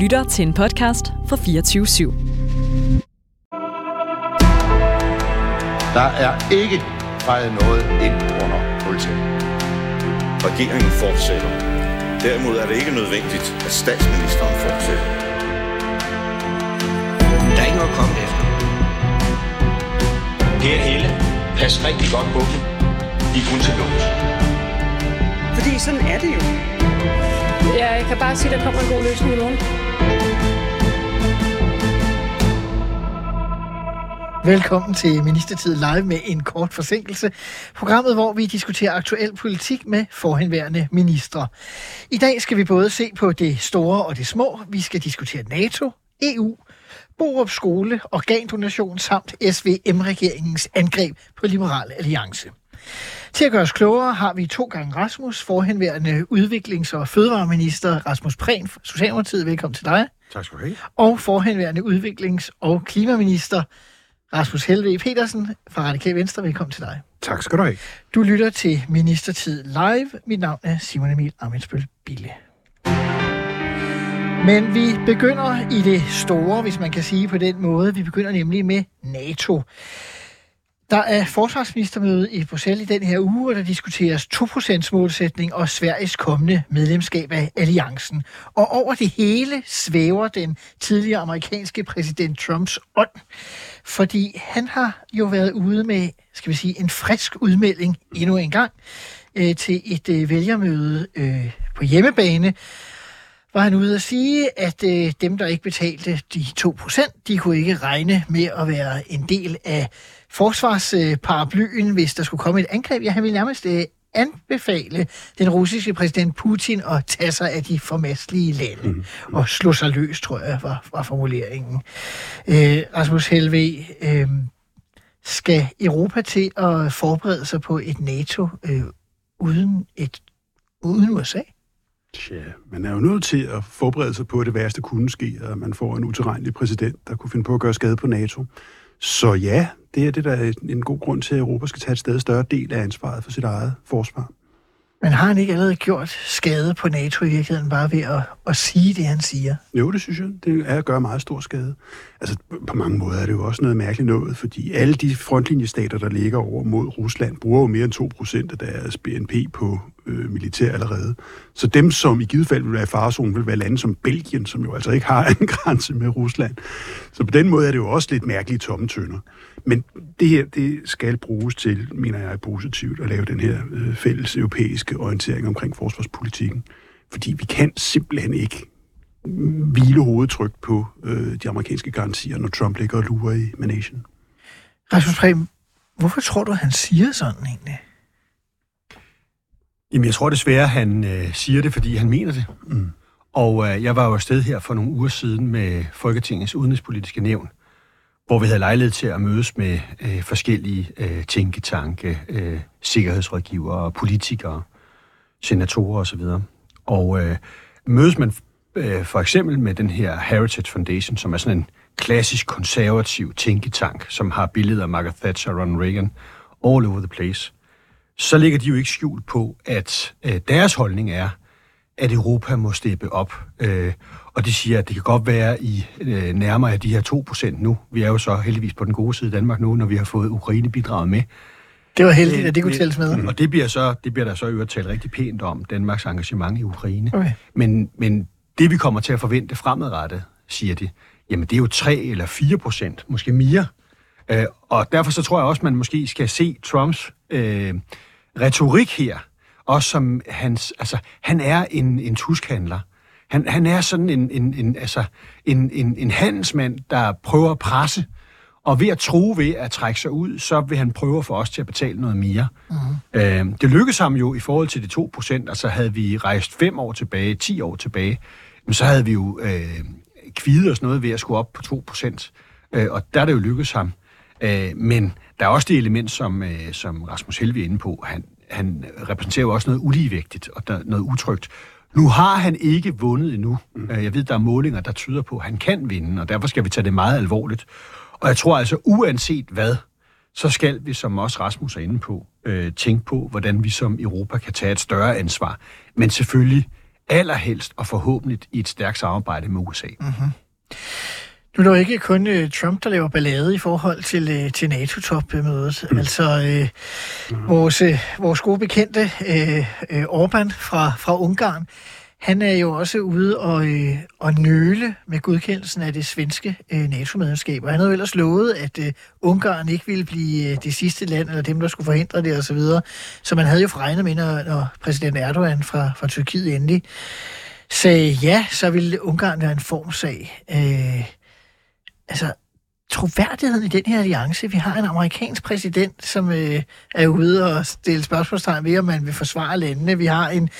lytter til en podcast fra 24 /7. Der er ikke fejret noget ind under politiet. Regeringen fortsætter. Derimod er det ikke nødvendigt, at statsministeren fortsætter. Der er ikke noget at komme efter. Per Helle, pas rigtig godt på dem. De er kun til lås. Fordi sådan er det jo. Ja, jeg kan bare sige, at der kommer en god løsning i morgen. Velkommen til Ministertid Live med en kort forsinkelse. Programmet, hvor vi diskuterer aktuel politik med forhenværende ministre. I dag skal vi både se på det store og det små. Vi skal diskutere NATO, EU, Borup Skole, organdonation samt SVM-regeringens angreb på Liberal Alliance. Til at gøre os klogere har vi to gange Rasmus, forhenværende udviklings- og fødevareminister Rasmus Prehn, Socialdemokratiet. Velkommen til dig. Tak skal du have. Og forhenværende udviklings- og klimaminister Rasmus Helve Petersen fra Radikal Venstre. Velkommen til dig. Tak skal du have. Du lytter til Ministertid Live. Mit navn er Simon Emil Amitsbøl Bille. Men vi begynder i det store, hvis man kan sige på den måde. Vi begynder nemlig med NATO. Der er forsvarsministermøde i Bruxelles i den her uge, og der diskuteres 2% målsætning og Sveriges kommende medlemskab af alliancen. Og over det hele svæver den tidligere amerikanske præsident Trumps ånd, fordi han har jo været ude med, skal vi sige, en frisk udmelding endnu en gang øh, til et øh, vælgermøde øh, på hjemmebane, var han ude at sige, at øh, dem, der ikke betalte de 2%, de kunne ikke regne med at være en del af forsvarsparaplyen, hvis der skulle komme et angreb. Ja, han ville nærmest øh, anbefale den russiske præsident Putin at tage sig af de formastlige lande mm. og slå sig løs, tror jeg, var, var formuleringen. Øh, Rasmus Helve, øh, skal Europa til at forberede sig på et NATO øh, uden, et, uden USA? Tja, man er jo nødt til at forberede sig på, at det værste kunne ske, at man får en utilregnelig præsident, der kunne finde på at gøre skade på NATO. Så ja, det er det, der er en god grund til, at Europa skal tage et stadig større del af ansvaret for sit eget forsvar. Men har han ikke allerede gjort skade på NATO i virkeligheden, bare ved at, at sige det, han siger? Jo, det synes jeg. Det er at gøre meget stor skade. Altså, på mange måder er det jo også noget mærkeligt noget, fordi alle de frontlinjestater, der ligger over mod Rusland, bruger jo mere end 2% af deres BNP på øh, militær allerede. Så dem, som i givet fald vil være i farezonen, vil være lande som Belgien, som jo altså ikke har en grænse med Rusland. Så på den måde er det jo også lidt mærkelige tomme tønder. Men det her, det skal bruges til, mener jeg er positivt, at lave den her øh, fælles europæiske orientering omkring forsvarspolitikken. Fordi vi kan simpelthen ikke hvile hovedet trygt på øh, de amerikanske garantier, når Trump ligger og lurer i Manation. Rasmus Preben, hvorfor tror du, han siger sådan egentlig? Jamen, jeg tror desværre, han øh, siger det, fordi han mener det. Mm. Og øh, jeg var jo afsted her for nogle uger siden med Folketingets udenrigspolitiske nævn, hvor vi havde lejlighed til at mødes med øh, forskellige øh, tænketanke, øh, sikkerhedsrådgivere, politikere, senatorer osv. Og øh, mødes man øh, for eksempel med den her Heritage Foundation, som er sådan en klassisk konservativ tænketank, som har billeder af Margaret Thatcher og Ronald Reagan all over the place, så ligger de jo ikke skjult på, at øh, deres holdning er, at Europa må steppe op. Øh, og de siger, at det kan godt være, I øh, nærmere af de her 2% nu. Vi er jo så heldigvis på den gode side i Danmark nu, når vi har fået Ukraine-bidraget med. Det var heldigt, at det kunne tælles med. Og det bliver, så, det bliver der så øvrigt talt rigtig pænt om, Danmarks engagement i Ukraine. Okay. Men, men det, vi kommer til at forvente fremadrettet, siger de, jamen det er jo 3 eller 4 procent, måske mere. Øh, og derfor så tror jeg også, man måske skal se Trumps øh, retorik her, også som hans, altså, han er en, en tuskhandler. Han, han er sådan en, en, en, altså, en, en, en handelsmand, der prøver at presse, og ved at tro ved at trække sig ud, så vil han prøve at få os til at betale noget mere. Uh-huh. Øh, det lykkedes ham jo i forhold til de 2 procent, altså havde vi rejst 5 år tilbage, 10 år tilbage, men så havde vi jo øh, kvidet os noget ved at skulle op på 2 procent, øh, og der er det jo lykkedes ham. Øh, men der er også det element, som, øh, som Rasmus Helve er inde på. Han, han repræsenterer jo også noget uligevægtigt og der, noget utrygt. Nu har han ikke vundet endnu. Mm. Jeg ved, der er målinger, der tyder på, at han kan vinde, og derfor skal vi tage det meget alvorligt. Og jeg tror altså, uanset hvad, så skal vi, som også Rasmus er inde på, øh, tænke på, hvordan vi som Europa kan tage et større ansvar. Men selvfølgelig allerhelst og forhåbentlig i et stærkt samarbejde med USA. Mm-hmm. Nu er det jo ikke kun uh, Trump, der laver ballade i forhold til, uh, til NATO-topmødet. Mm. Altså, uh, mm. vores, uh, vores gode bekendte uh, uh, Orbán fra, fra Ungarn, han er jo også ude og, øh, og nøle med godkendelsen af det svenske øh, NATO-medlemskab. Og han havde jo ellers lovet, at øh, Ungarn ikke ville blive øh, det sidste land, eller dem, der skulle forhindre det osv. Så, så man havde jo regnet med, når, når præsident Erdogan fra, fra Tyrkiet endelig sagde ja, så ville Ungarn være en formsag. Øh, altså, troværdigheden i den her alliance. Vi har en amerikansk præsident, som øh, er ude og stille spørgsmålstegn ved, om man vil forsvare landene. Vi har en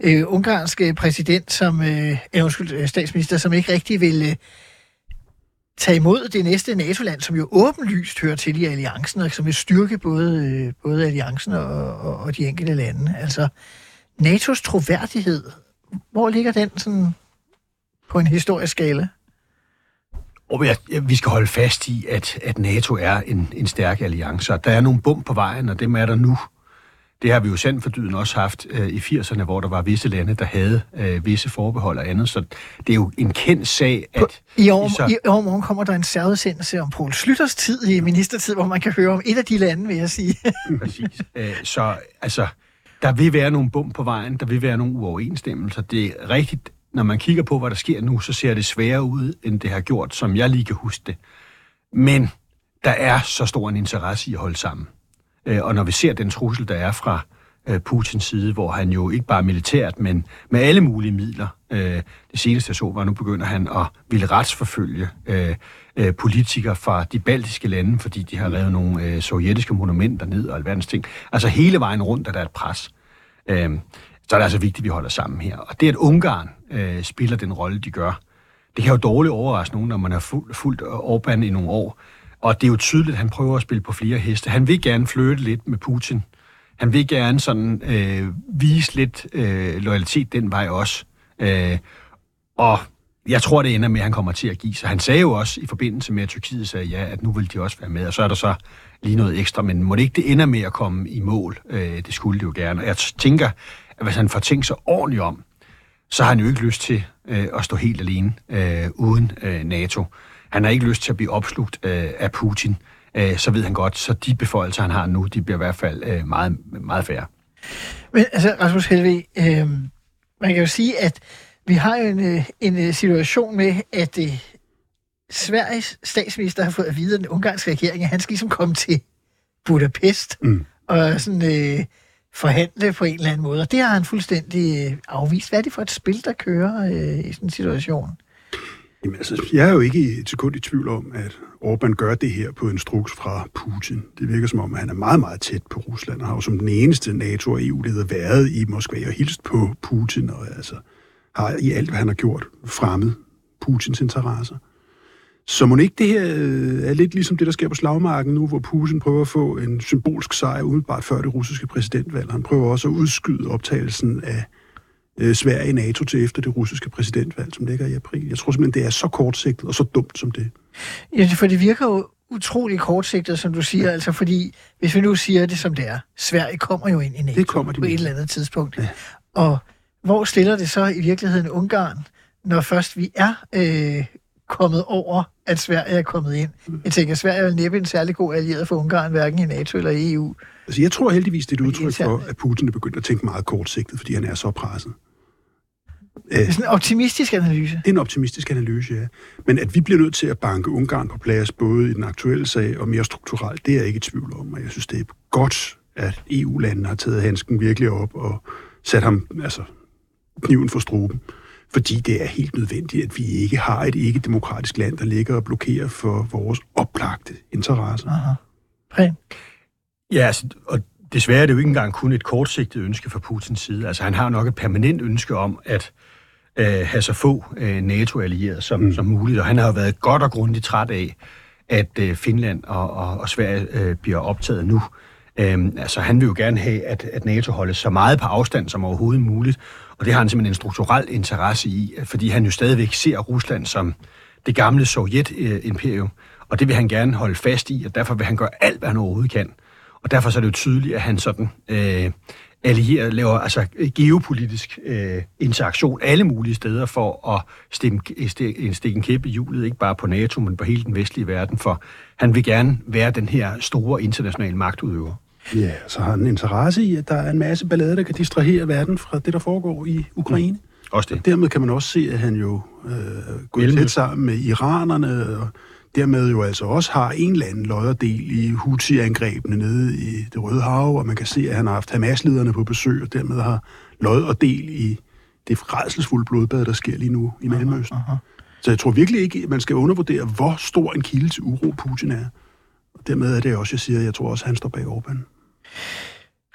øh, ungarsk præsident, som øh, undskyld, øh, statsminister, som ikke rigtig vil øh, tage imod det næste NATO-land, som jo åbenlyst hører til i alliancen, og som vil styrke både, øh, både alliancen og, og, og de enkelte lande. Altså, NATO's troværdighed, hvor ligger den sådan på en historisk skala? Og jeg, vi skal holde fast i, at, at NATO er en, en stærk alliance, og der er nogle bump på vejen, og dem er der nu. Det har vi jo sandt for dyden også haft øh, i 80'erne, hvor der var visse lande, der havde øh, visse forbehold og andet. Så det er jo en kendt sag, at... På, I år, så... i år morgen kommer der en særudsendelse om Poul Slytters tid i ministertid, hvor man kan høre om et af de lande, vil jeg sige. Præcis. Æ, øh, så altså, der vil være nogle bump på vejen, der vil være nogle uoverensstemmelser. Det er rigtigt, når man kigger på, hvad der sker nu, så ser det sværere ud, end det har gjort, som jeg lige kan huske det. Men der er så stor en interesse i at holde sammen. Øh, og når vi ser den trussel, der er fra øh, Putins side, hvor han jo ikke bare militært, men med alle mulige midler, øh, det seneste så var, nu begynder han at ville retsforfølge politikere fra de baltiske lande, fordi de har revet nogle sovjetiske monumenter ned og alverdens ting. Altså hele vejen rundt er der et pres så er det altså vigtigt, at vi holder sammen her. Og det, at Ungarn øh, spiller den rolle, de gør, det kan jo dårligt overraske nogen, når man har fulgt, fuldt Orbán i nogle år. Og det er jo tydeligt, at han prøver at spille på flere heste. Han vil gerne flytte lidt med Putin. Han vil gerne sådan øh, vise lidt øh, loyalitet den vej også. Øh, og jeg tror, det ender med, at han kommer til at give sig. Han sagde jo også i forbindelse med, at Tyrkiet sagde ja, at nu vil de også være med, og så er der så lige noget ekstra, men må det ikke det ender med at komme i mål? Øh, det skulle det jo gerne. Og jeg tænker, at hvis han får tænkt sig ordentligt om, så har han jo ikke lyst til øh, at stå helt alene øh, uden øh, NATO. Han har ikke lyst til at blive opslugt øh, af Putin. Øh, så ved han godt, så de beføjelser, han har nu, de bliver i hvert fald øh, meget, meget færre. Men altså, Rasmus Helve, øh, man kan jo sige, at vi har jo en, øh, en øh, situation med, at øh, Sveriges statsminister har fået at vide, at den ungarske regering, at han skal ligesom komme til Budapest mm. og sådan... Øh, forhandle på en eller anden måde. Og det har han fuldstændig øh, afvist. Hvad er det for et spil, der kører øh, i sådan en situation? Jamen, altså, jeg er jo ikke et sekund i tvivl om, at Orbán gør det her på instruks fra Putin. Det virker som om, at han er meget, meget tæt på Rusland, og har jo som den eneste NATO- og EU-leder været i Moskva og hilst på Putin, og altså har i alt, hvad han har gjort, fremmet Putins interesser. Så må ikke det her øh, er lidt ligesom det, der sker på slagmarken nu, hvor Putin prøver at få en symbolsk sejr umiddelbart før det russiske præsidentvalg. Han prøver også at udskyde optagelsen af øh, Sverige i NATO til efter det russiske præsidentvalg, som ligger i april. Jeg tror simpelthen, det er så kortsigtet og så dumt som det. Ja, for det virker jo utrolig kortsigtet, som du siger, altså fordi, hvis vi nu siger det som det er, Sverige kommer jo ind i NATO det kommer de på et eller andet tidspunkt. Ja. Og hvor stiller det så i virkeligheden Ungarn, når først vi er øh, kommet over, at Sverige er kommet ind. Jeg tænker, at Sverige er næppe en særlig god allieret for Ungarn, hverken i NATO eller i EU. Altså, jeg tror heldigvis, det er et udtryk for, at Putin er begyndt at tænke meget kortsigtet, fordi han er så presset. Det er sådan en optimistisk analyse. Det er en optimistisk analyse, ja. Men at vi bliver nødt til at banke Ungarn på plads, både i den aktuelle sag og mere strukturelt, det er jeg ikke i tvivl om. Og jeg synes, det er godt, at EU-landene har taget handsken virkelig op og sat ham, altså, kniven for struben fordi det er helt nødvendigt, at vi ikke har et ikke-demokratisk land, der ligger og blokerer for vores oplagte interesser. Aha. Præn. Ja, altså, og desværre er det jo ikke engang kun et kortsigtet ønske fra Putins side. Altså, han har nok et permanent ønske om at øh, have så få øh, NATO-allierede som, mm. som muligt, og han har jo været godt og grundigt træt af, at øh, Finland og, og, og Sverige øh, bliver optaget nu. Øhm, altså, han vil jo gerne have, at, at NATO holdes så meget på afstand som overhovedet muligt, og det har han simpelthen en strukturel interesse i, fordi han jo stadigvæk ser Rusland som det gamle Sovjet-imperium, og det vil han gerne holde fast i, og derfor vil han gøre alt, hvad han overhovedet kan. Og derfor så er det jo tydeligt, at han sådan øh, allierer, laver altså geopolitisk øh, interaktion alle mulige steder for at stikke, stikke, stikke en kæppe i hjulet, ikke bare på NATO, men på hele den vestlige verden, for han vil gerne være den her store internationale magtudøver. Ja, så har han interesse i, at der er en masse ballade, der kan distrahere verden fra det, der foregår i Ukraine. Mm. Også det. Og dermed kan man også se, at han jo øh, går tæt sammen med iranerne, og dermed jo altså også har en eller anden lodderdel i Houthi-angrebene nede i det Røde Hav, og man kan se, at han har haft Hamas-lederne på besøg, og dermed har lod og del i det rædselsfulde blodbad, der sker lige nu i Mellemøsten. Aha, aha. Så jeg tror virkelig ikke, at man skal undervurdere, hvor stor en kilde til uro Putin er. Og dermed er det også, jeg siger, at jeg tror også, at han står bag Orbán.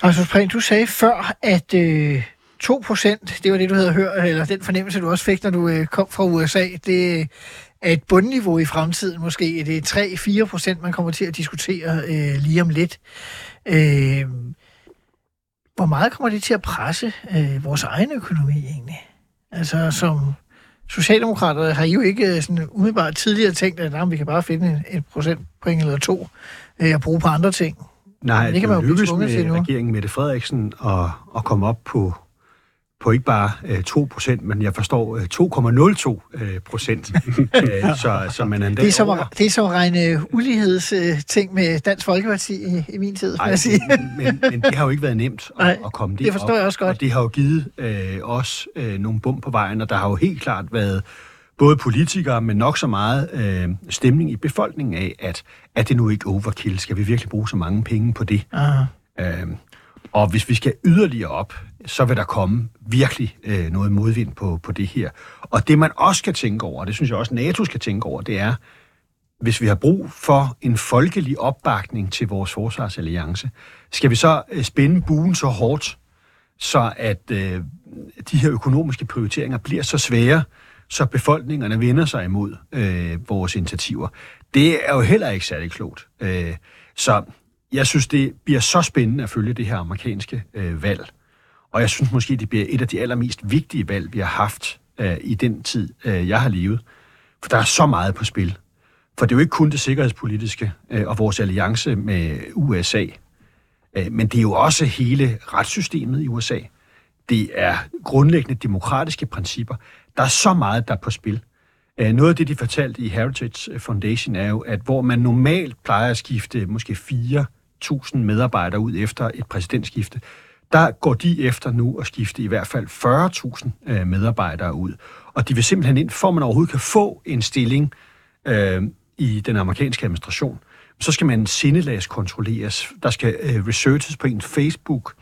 Rasmus Prehn, du sagde før, at øh, 2 procent, det var det, du havde hørt, eller den fornemmelse, du også fik, når du øh, kom fra USA, det øh, er et bundniveau i fremtiden måske. Det er 3-4 procent, man kommer til at diskutere øh, lige om lidt. Øh, hvor meget kommer det til at presse øh, vores egen økonomi egentlig? Altså som Socialdemokrater har I jo ikke øh, sådan umiddelbart tidligere tænkt, at nej, vi kan bare finde et procentpoint eller to øh, og bruge på andre ting. Nej, det kan man jo lykkes med regeringen Mette Frederiksen at, at komme op på på ikke bare øh, 2 procent, men jeg forstår øh, 2,02 øh, procent. øh, så, så man det, er som at, det er som at regne ulighedsting øh, med Dansk Folkeparti i, i min tid, Ej, jeg sige. men, men det har jo ikke været nemt at, at komme det det forstår op, jeg også godt. Og det har jo givet øh, os øh, nogle bum på vejen, og der har jo helt klart været både politikere, men nok så meget øh, stemning i befolkningen af, at er det nu ikke overkill? Skal vi virkelig bruge så mange penge på det? Aha. Øh, og hvis vi skal yderligere op, så vil der komme virkelig øh, noget modvind på, på det her. Og det man også skal tænke over, og det synes jeg også NATO skal tænke over, det er, hvis vi har brug for en folkelig opbakning til vores forsvarsalliance, skal vi så øh, spænde buen så hårdt, så at øh, de her økonomiske prioriteringer bliver så svære, så befolkningerne vender sig imod øh, vores initiativer. Det er jo heller ikke særlig klogt. Øh, så jeg synes, det bliver så spændende at følge det her amerikanske øh, valg. Og jeg synes måske, det bliver et af de allermest vigtige valg, vi har haft øh, i den tid, øh, jeg har levet. For der er så meget på spil. For det er jo ikke kun det sikkerhedspolitiske øh, og vores alliance med USA, øh, men det er jo også hele retssystemet i USA. Det er grundlæggende demokratiske principper. Der er så meget, der er på spil. Øh, noget af det, de fortalte i Heritage Foundation, er jo, at hvor man normalt plejer at skifte måske 4.000 medarbejdere ud efter et præsidentskifte, der går de efter nu at skifte i hvert fald 40.000 øh, medarbejdere ud. Og de vil simpelthen ind, for man overhovedet kan få en stilling øh, i den amerikanske administration, så skal man sindelags kontrolleres. Der skal øh, researches på en Facebook,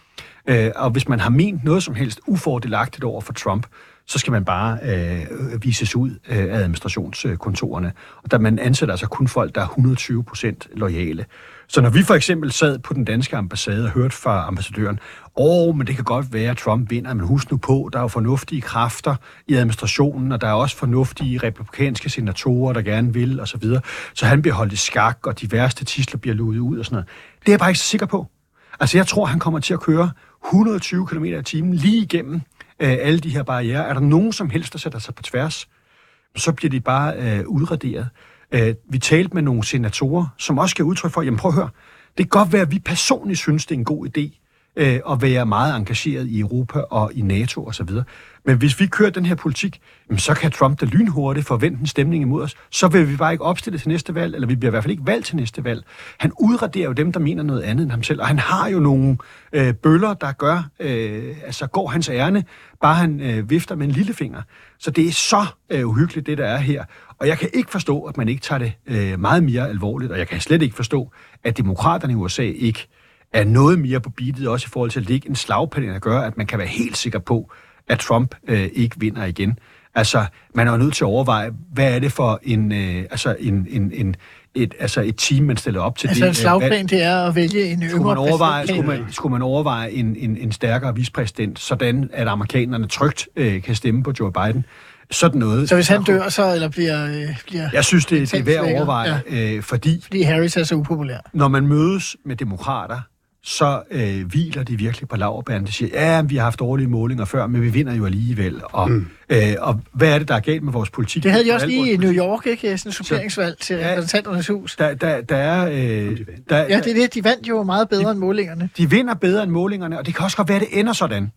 øh, og hvis man har ment noget som helst ufordelagtigt over for Trump, så skal man bare øh, vises ud øh, af administrationskontorerne. Og der man ansætter altså kun folk, der er 120 procent lojale. Så når vi for eksempel sad på den danske ambassade og hørte fra ambassadøren, åh, men det kan godt være, at Trump vinder, men husk nu på, der er jo fornuftige kræfter i administrationen, og der er også fornuftige republikanske senatorer, der gerne vil, og Så, videre. så han bliver holdt i skak, og de værste tisler bliver luet ud og sådan noget. Det er jeg bare ikke så sikker på. Altså, jeg tror, han kommer til at køre 120 km i timen lige igennem øh, alle de her barriere. Er der nogen som helst, der sætter sig på tværs, så bliver de bare øh, udraderet. Øh, vi talte med nogle senatorer, som også skal udtrykke for, jamen prøv at høre, det kan godt være, at vi personligt synes, det er en god idé øh, og være meget engageret i Europa og i NATO osv. Men hvis vi kører den her politik, jamen, så kan Trump da lynhurtigt forvente en stemning imod os. Så vil vi bare ikke opstille til næste valg, eller vi bliver i hvert fald ikke valgt til næste valg. Han udraderer jo dem, der mener noget andet end ham selv, og han har jo nogle øh, bøller, der gør, øh, altså går hans ærne, bare han øh, vifter med en lillefinger. Så det er så øh, uhyggeligt, det der er her. Og jeg kan ikke forstå, at man ikke tager det øh, meget mere alvorligt, og jeg kan slet ikke forstå, at demokraterne i USA ikke er noget mere på beatet, også i forhold til at ligge en slagpæl, der gør, at man kan være helt sikker på, at Trump øh, ikke vinder igen. Altså, man er jo nødt til at overveje, hvad er det for en, øh, altså en, en, en, et, altså et team, man stiller op til altså det. Altså en slagplan, det er at vælge en yngre skulle man overveje, skulle man, skulle man overveje en, en, en stærkere vicepræsident, sådan at amerikanerne trygt øh, kan stemme på Joe Biden? Sådan noget. Så hvis han dør så, eller bliver... Øh, bliver jeg synes, det, det er værd at overveje, ja. øh, fordi... Fordi Harris er så upopulær. Når man mødes med demokrater, så øh, hviler de virkelig på laverbærene. De siger, ja, vi har haft dårlige målinger før, men vi vinder jo alligevel. Og, mm. øh, og hvad er det, der er galt med vores politik? Det havde de også lige i New York, ikke? Sådan en suppleringsvalg til ja, repræsentanternes hus. Der, der, der er... Øh, der, ja, det er det. De vandt jo meget bedre de, end målingerne. De vinder bedre end målingerne, og det kan også godt være, at det ender sådan.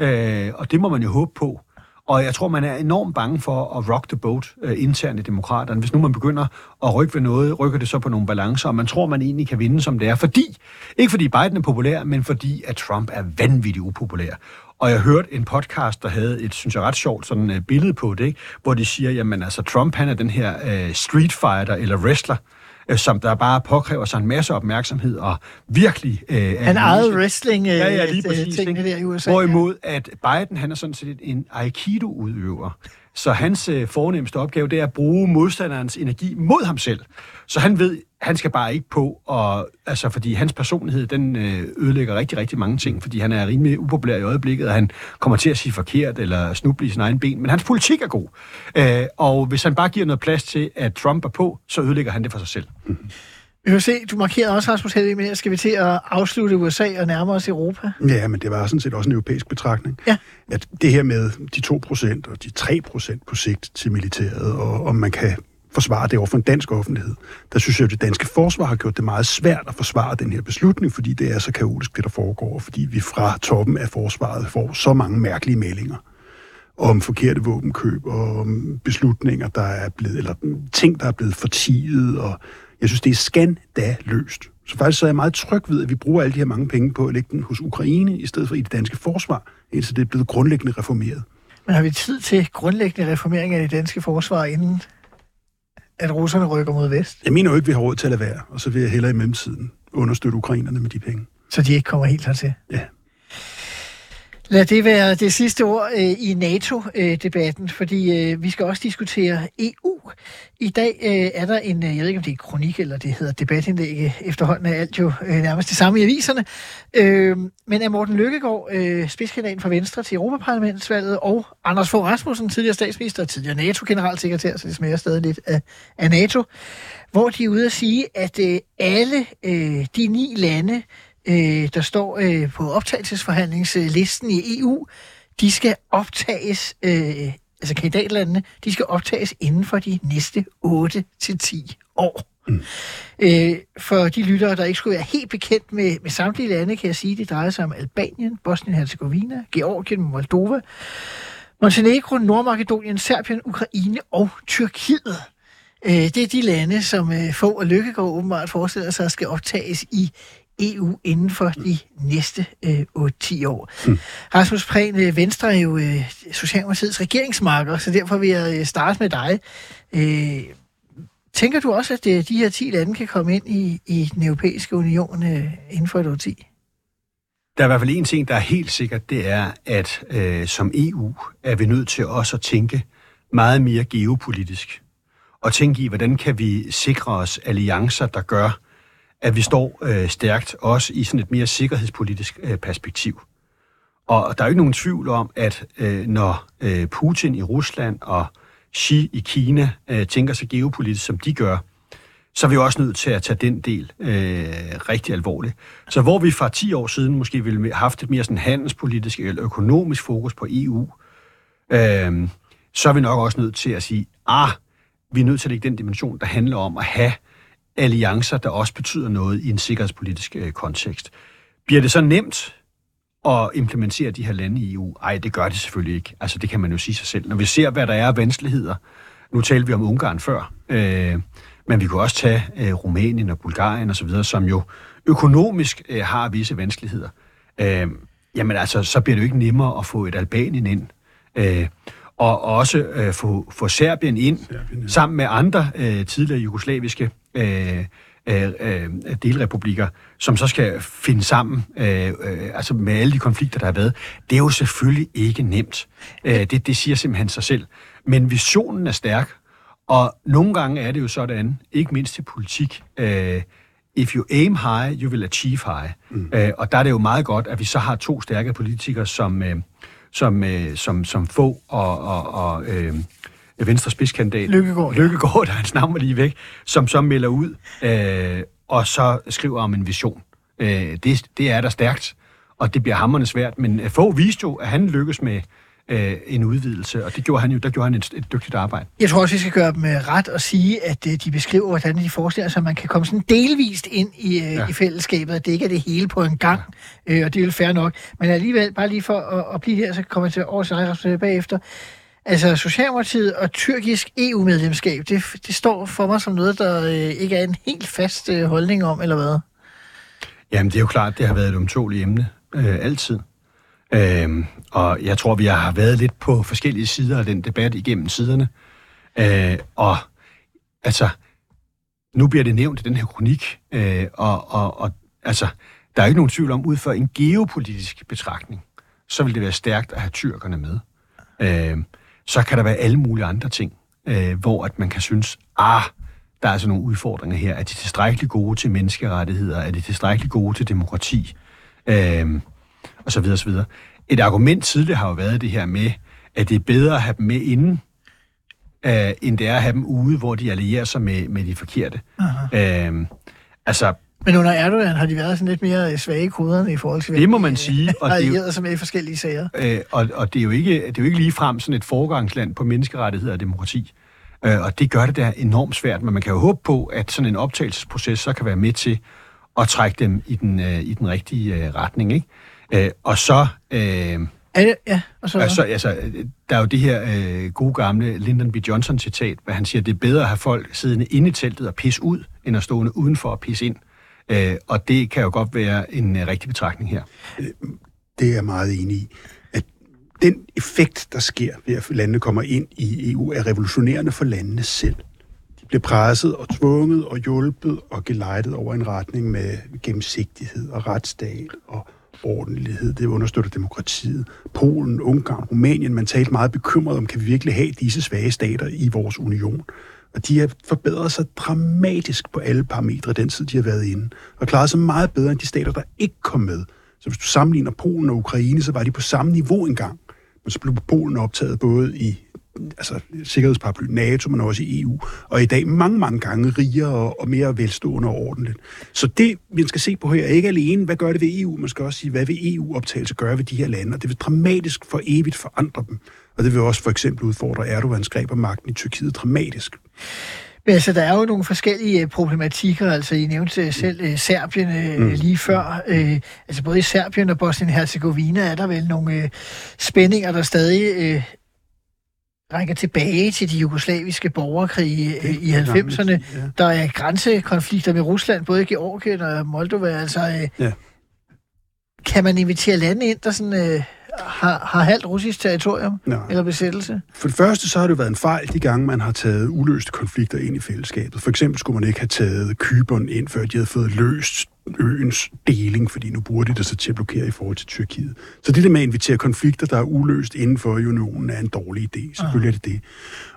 Øh, og det må man jo håbe på. Og jeg tror, man er enormt bange for at rock the boat øh, internt i demokraterne. Hvis nu man begynder at rykke ved noget, rykker det så på nogle balancer, og man tror, man egentlig kan vinde, som det er. Fordi, ikke fordi Biden er populær, men fordi at Trump er vanvittigt upopulær. Og jeg hørte en podcast, der havde et, synes jeg, ret sjovt sådan, uh, billede på det, ikke? hvor de siger, jamen altså, Trump han er den her uh, street fighter eller wrestler, øh, som der bare påkræver sig en masse opmærksomhed og virkelig... Øh, han ejede wrestling øh, ja, ja, lige præcis, tingene der i USA. Hvorimod at Biden, han er sådan set en aikido-udøver. Så hans øh, fornemmeste opgave, det er at bruge modstanderens energi mod ham selv. Så han ved, han skal bare ikke på, og, altså, fordi hans personlighed, den øh, ødelægger rigtig, rigtig mange ting, fordi han er rimelig upopulær i øjeblikket, og han kommer til at sige forkert eller snuble i sin egen ben, men hans politik er god. Øh, og hvis han bare giver noget plads til, at Trump er på, så ødelægger han det for sig selv. Mm-hmm. Vi kan se, du markerede også, Rasmus Helvig, men skal vi til at afslutte USA og nærme os Europa? Ja, men det var sådan set også en europæisk betragtning. Ja. At det her med de 2% og de 3% på sigt til militæret, og om man kan forsvare det over for en dansk offentlighed. Der synes jeg, at det danske forsvar har gjort det meget svært at forsvare den her beslutning, fordi det er så kaotisk, det der foregår, fordi vi fra toppen af forsvaret får så mange mærkelige meldinger om forkerte våbenkøb, og om beslutninger, der er blevet, eller ting, der er blevet fortiget, og jeg synes, det er skandaløst. Så faktisk så er jeg meget tryg ved, at vi bruger alle de her mange penge på at lægge den hos Ukraine, i stedet for i det danske forsvar, indtil det er blevet grundlæggende reformeret. Men har vi tid til grundlæggende reformering af det danske forsvar, inden at russerne rykker mod vest? Jeg mener jo ikke, vi har råd til at lade være, og så vil jeg hellere i mellemtiden understøtte ukrainerne med de penge. Så de ikke kommer helt hertil? Ja. Lad det være det sidste ord øh, i NATO-debatten, fordi øh, vi skal også diskutere EU. I dag øh, er der en, øh, jeg ved ikke om det er kronik eller det hedder debatindlæg, øh, efterhånden er alt jo øh, nærmest det samme i aviserne, øh, men er Morten Lykkegaard, øh, spidskandidaten for Venstre til Europaparlamentsvalget, og Anders Fogh Rasmussen, tidligere statsminister og tidligere NATO-generalsekretær, så det smager stadig lidt af, af NATO, hvor de er ude at sige, at øh, alle øh, de ni lande, øh, der står øh, på optagelsesforhandlingslisten i EU, de skal optages, øh, altså kandidatlandene, de skal optages inden for de næste 8-10 år. Mm. Øh, for de lyttere, der ikke skulle være helt bekendt med, med samtlige lande, kan jeg sige, at det drejer sig om Albanien, Bosnien-Herzegovina, Georgien, Moldova, Montenegro, Nordmakedonien, Serbien, Ukraine og Tyrkiet. Øh, det er de lande, som øh, få og Lykkegaard åbenbart forestiller sig skal optages i EU inden for de næste øh, 8-10 år. Mm. Rasmus Prehn, øh, Venstre er jo øh, Socialdemokratiets regeringsmarker, så derfor vil jeg øh, starte med dig. Øh, tænker du også, at øh, de her 10 lande kan komme ind i, i den europæiske union øh, inden for et 10? Der er i hvert fald en ting, der er helt sikkert, det er, at øh, som EU er vi nødt til også at tænke meget mere geopolitisk. Og tænke i, hvordan kan vi sikre os alliancer, der gør, at vi står øh, stærkt også i sådan et mere sikkerhedspolitisk øh, perspektiv. Og der er jo ikke nogen tvivl om, at øh, når øh, Putin i Rusland og Xi i Kina øh, tænker sig geopolitisk, som de gør, så er vi også nødt til at tage den del øh, rigtig alvorligt. Så hvor vi fra 10 år siden måske ville have haft et mere sådan handelspolitisk eller økonomisk fokus på EU, øh, så er vi nok også nødt til at sige, ah, vi er nødt til at lægge den dimension, der handler om at have alliancer, der også betyder noget i en sikkerhedspolitisk øh, kontekst. Bliver det så nemt at implementere de her lande i EU? Ej, det gør det selvfølgelig ikke. Altså, det kan man jo sige sig selv. Når vi ser, hvad der er af vanskeligheder, nu talte vi om Ungarn før, øh, men vi kunne også tage øh, Rumænien og Bulgarien osv., som jo økonomisk øh, har visse vanskeligheder. Øh, jamen altså, så bliver det jo ikke nemmere at få et Albanien ind. Øh, og også øh, få, få Serbien ind, Serbien, ja. sammen med andre øh, tidligere jugoslaviske øh, øh, øh, delrepublikker, som så skal finde sammen øh, øh, altså med alle de konflikter, der har været. Det er jo selvfølgelig ikke nemt. Øh, det, det siger simpelthen sig selv. Men visionen er stærk, og nogle gange er det jo sådan, ikke mindst i politik, øh, if you aim high, you will achieve high. Mm. Øh, og der er det jo meget godt, at vi så har to stærke politikere, som, øh, som, øh, som, som få og, og, og øh, Venstre spidskandidat. Lykkegaard. Ja. Lykkegaard, der hans navn lige væk, som så melder ud, øh, og så skriver om en vision. Øh, det, det er der stærkt, og det bliver hammerende svært. Men øh, få viste jo, at han lykkes med øh, en udvidelse, og det gjorde han jo, der gjorde han et, et dygtigt arbejde. Jeg tror også, vi skal gøre dem øh, ret og sige, at øh, de beskriver, hvordan de forestiller sig, at man kan komme sådan delvist ind i, ja. i fællesskabet, at det ikke er det hele på en gang, ja. øh, og det er jo fair nok. Men alligevel, bare lige for at, at blive her, så kommer jeg til over sig bagefter. Altså, Socialdemokratiet og tyrkisk EU-medlemskab, det, det står for mig som noget, der øh, ikke er en helt fast øh, holdning om, eller hvad? Jamen, det er jo klart, det har været et omtåligt emne, øh, altid. Øh, og jeg tror, vi har været lidt på forskellige sider af den debat igennem siderne. Øh, og altså, nu bliver det nævnt i den her kronik, øh, og, og, og altså, der er ikke nogen tvivl om, ud fra en geopolitisk betragtning, så vil det være stærkt at have tyrkerne med. Øh, så kan der være alle mulige andre ting, øh, hvor at man kan synes, ah, der er altså nogle udfordringer her. Er de tilstrækkeligt gode til menneskerettigheder? Er de tilstrækkeligt gode til demokrati? Øh, og så videre, så videre. Et argument tidligere har jo været det her med, at det er bedre at have dem med inden, øh, end det er at have dem ude, hvor de allierer sig med, med de forkerte. Øh, altså, men under Erdogan har de været sådan lidt mere svage koderne i forhold til... Det må man sige. Og det er jo, sig med i forskellige sager. Øh, og, og det er jo ikke, det er jo ikke lige frem sådan et foregangsland på menneskerettigheder og demokrati. Øh, og det gør det der enormt svært, men man kan jo håbe på, at sådan en optagelsesproces så kan være med til at trække dem i den, øh, i den rigtige øh, retning. Ikke? Øh, og så... Øh, det, ja, og så... Altså, altså, der er jo det her øh, gode gamle Lyndon B. Johnson-citat, hvor han siger, at det er bedre at have folk siddende inde i teltet og pisse ud, end at stående udenfor og pisse ind. Øh, Øh, og det kan jo godt være en øh, rigtig betragtning her. Øh, det er jeg meget enig i. At den effekt, der sker ved at landene kommer ind i EU, er revolutionerende for landene selv. De bliver presset og tvunget og hjulpet og gelejtet over en retning med gennemsigtighed og retsstat og ordentlighed. Det understøtter demokratiet. Polen, Ungarn, Rumænien, man talte meget bekymret om, kan vi virkelig have disse svage stater i vores union? Og de har forbedret sig dramatisk på alle parametre den tid, de har været inde. Og klaret sig meget bedre end de stater, der ikke kom med. Så hvis du sammenligner Polen og Ukraine, så var de på samme niveau engang. Men så blev Polen optaget både i altså, sikkerhedsparaply NATO, men også i EU, og i dag mange, mange gange rigere og, mere velstående og ordentligt. Så det, vi skal se på her, er ikke alene, hvad gør det ved EU, man skal også sige, hvad vil EU-optagelse gøre ved de her lande, og det vil dramatisk for evigt forandre dem. Og det vil også for eksempel udfordre Erdogans greb af magten i Tyrkiet dramatisk. Men altså, der er jo nogle forskellige øh, problematikker. Altså, I nævnte selv uh, Serbien mm. lige før. Altså, både i Serbien og Bosnien-Herzegovina er der vel nogle spændinger, der stadig rækker tilbage til de jugoslaviske borgerkrige uh, i 90'erne. Ja. Der er grænsekonflikter med Rusland, både i Georgien og Moldova. Altså, uh, ja. kan man invitere lande ind, der sådan... Uh, har, har halvt russisk territorium Nej. eller besættelse? For det første, så har det jo været en fejl de gange, man har taget uløste konflikter ind i fællesskabet. For eksempel skulle man ikke have taget Kyberen ind, før de havde fået løst øens deling, fordi nu bruger de det så til at blokere i forhold til Tyrkiet. Så det der med at invitere konflikter, der er uløst inden for unionen, er en dårlig idé. Selvfølgelig er det det.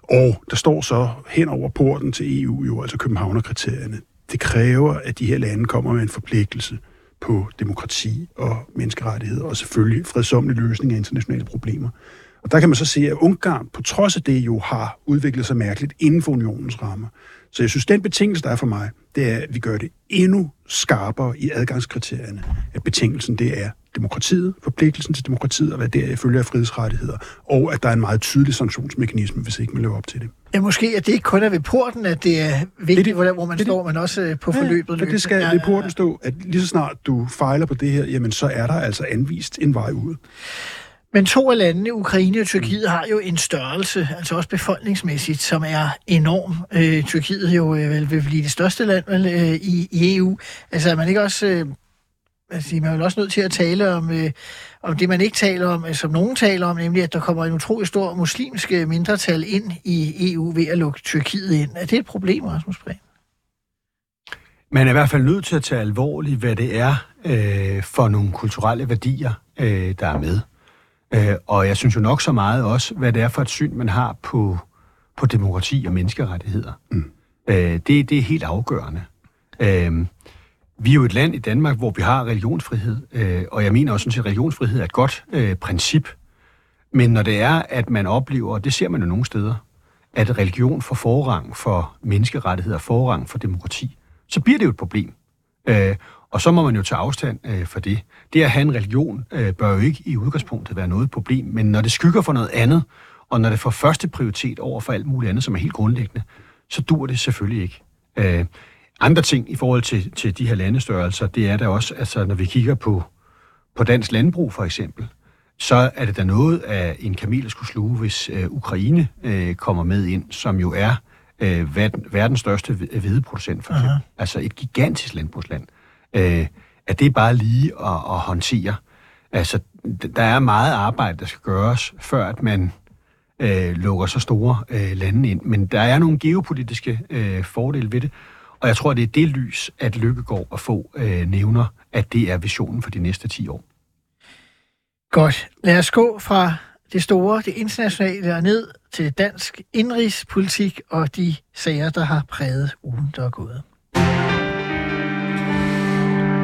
Og der står så hen over porten til EU, jo, altså Københavnerkriterierne. Det kræver, at de her lande kommer med en forpligtelse på demokrati og menneskerettigheder, og selvfølgelig fredsomlig løsning af internationale problemer. Og der kan man så se, at Ungarn på trods af det jo har udviklet sig mærkeligt inden for unionens rammer. Så jeg synes, den betingelse, der er for mig, det er, at vi gør det endnu skarpere i adgangskriterierne. At betingelsen, det er demokratiet, forpligtelsen til demokratiet, og hvad der følger af frihedsrettigheder, og at der er en meget tydelig sanktionsmekanisme, hvis ikke man lever op til det. Ja, måske at det ikke kun er ved porten, at det er vigtigt, det, det, hvor man det, står, men også øh, på forløbet. Ja, det skal ja, ved porten stå, at lige så snart du fejler på det her, jamen så er der altså anvist en vej ud. Men to af landene, Ukraine og Tyrkiet, har jo en størrelse, altså også befolkningsmæssigt, som er enorm. Øh, Tyrkiet jo øh, vel vil blive det største land vel, øh, i, i EU. Altså er man ikke også... Øh, altså, man er vel også nødt til at tale om, øh, om det, man ikke taler om, øh, som nogen taler om, nemlig at der kommer en utrolig stor muslimsk øh, mindretal ind i EU ved at lukke Tyrkiet ind. Er det et problem, Rasmus Prehn? Man er i hvert fald nødt til at tage alvorligt, hvad det er øh, for nogle kulturelle værdier, øh, der er med. Øh, og jeg synes jo nok så meget også, hvad det er for et syn, man har på, på demokrati og menneskerettigheder. Mm. Øh, det, det er helt afgørende. Øh, vi er jo et land i Danmark, hvor vi har religionsfrihed, øh, og jeg mener også, at religionsfrihed er et godt øh, princip. Men når det er, at man oplever, og det ser man jo nogle steder, at religion får forrang for menneskerettigheder, forrang for demokrati, så bliver det jo et problem. Øh, Og så må man jo tage afstand øh, for det. Det at have en religion øh, bør jo ikke i udgangspunktet være noget problem, men når det skygger for noget andet, og når det får første prioritet over for alt muligt andet, som er helt grundlæggende, så dur det selvfølgelig ikke. Øh, andre ting i forhold til, til de her landestørrelser, det er der også, altså når vi kigger på, på dansk landbrug for eksempel, så er det da noget af en kamel at skulle sluge, hvis øh, Ukraine øh, kommer med ind, som jo er øh, verdens største hvedeproducent for eksempel. Uh-huh. Altså et gigantisk landbrugsland. Øh, at det bare lige at, at håndtere. Altså, der er meget arbejde, der skal gøres, før at man øh, lukker så store øh, lande ind. Men der er nogle geopolitiske øh, fordele ved det, og jeg tror, det er det lys, at Lykkegaard og få øh, nævner, at det er visionen for de næste 10 år. Godt. Lad os gå fra det store, det internationale og ned til dansk indrigspolitik og de sager, der har præget ugen, der er gået.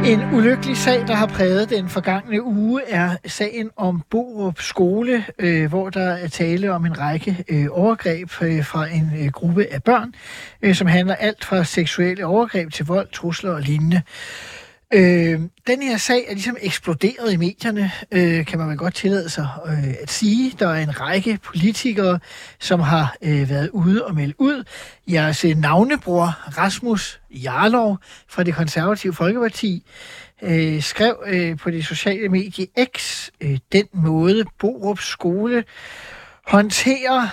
En ulykkelig sag, der har præget den forgangne uge, er sagen om Borup Skole, øh, hvor der er tale om en række øh, overgreb øh, fra en øh, gruppe af børn, øh, som handler alt fra seksuelle overgreb til vold, trusler og lignende. Øh, den her sag er ligesom eksploderet i medierne, øh, kan man vel godt tillade sig øh, at sige. Der er en række politikere, som har øh, været ude og melde ud. Jeres øh, navnebror Rasmus Jarlov fra det konservative Folkeparti øh, skrev øh, på det sociale medie X øh, den måde Borup skole håndterer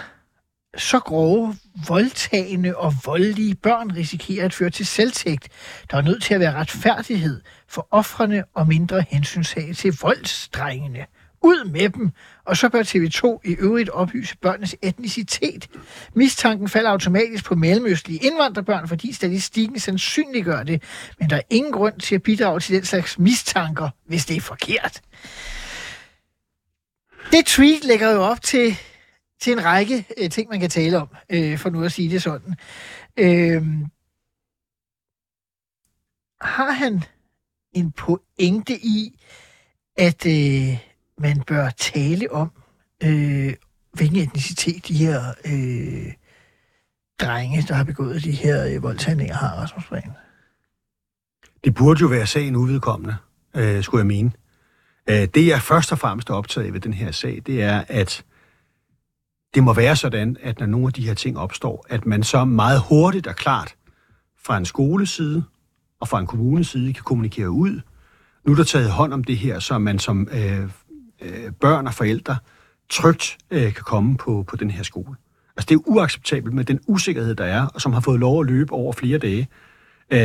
så grove, voldtagende og voldelige børn risikerer at føre til selvtægt. Der er nødt til at være retfærdighed for offrene og mindre hensynshag til voldsdrengene. Ud med dem, og så bør TV2 i øvrigt oplyse børnenes etnicitet. Mistanken falder automatisk på mellemøstlige indvandrerbørn, fordi statistikken sandsynliggør det, men der er ingen grund til at bidrage til den slags mistanker, hvis det er forkert. Det tweet lægger jo op til til en række øh, ting, man kan tale om, øh, for nu at sige det sådan. Øh, har han en pointe i, at øh, man bør tale om, øh, hvilken etnicitet de her øh, drenge, der har begået de her øh, voldtagninger, har, Rasmus Breen? Det burde jo være sagen uvedkommende, øh, skulle jeg mene. Øh, det, jeg først og fremmest er optaget af ved den her sag, det er, at det må være sådan, at når nogle af de her ting opstår, at man så meget hurtigt og klart fra en skoleside og fra en kommuneside kan kommunikere ud. Nu er der taget hånd om det her, så man som øh, øh, børn og forældre trygt øh, kan komme på, på den her skole. Altså det er uacceptabelt med den usikkerhed, der er, og som har fået lov at løbe over flere dage. Øh,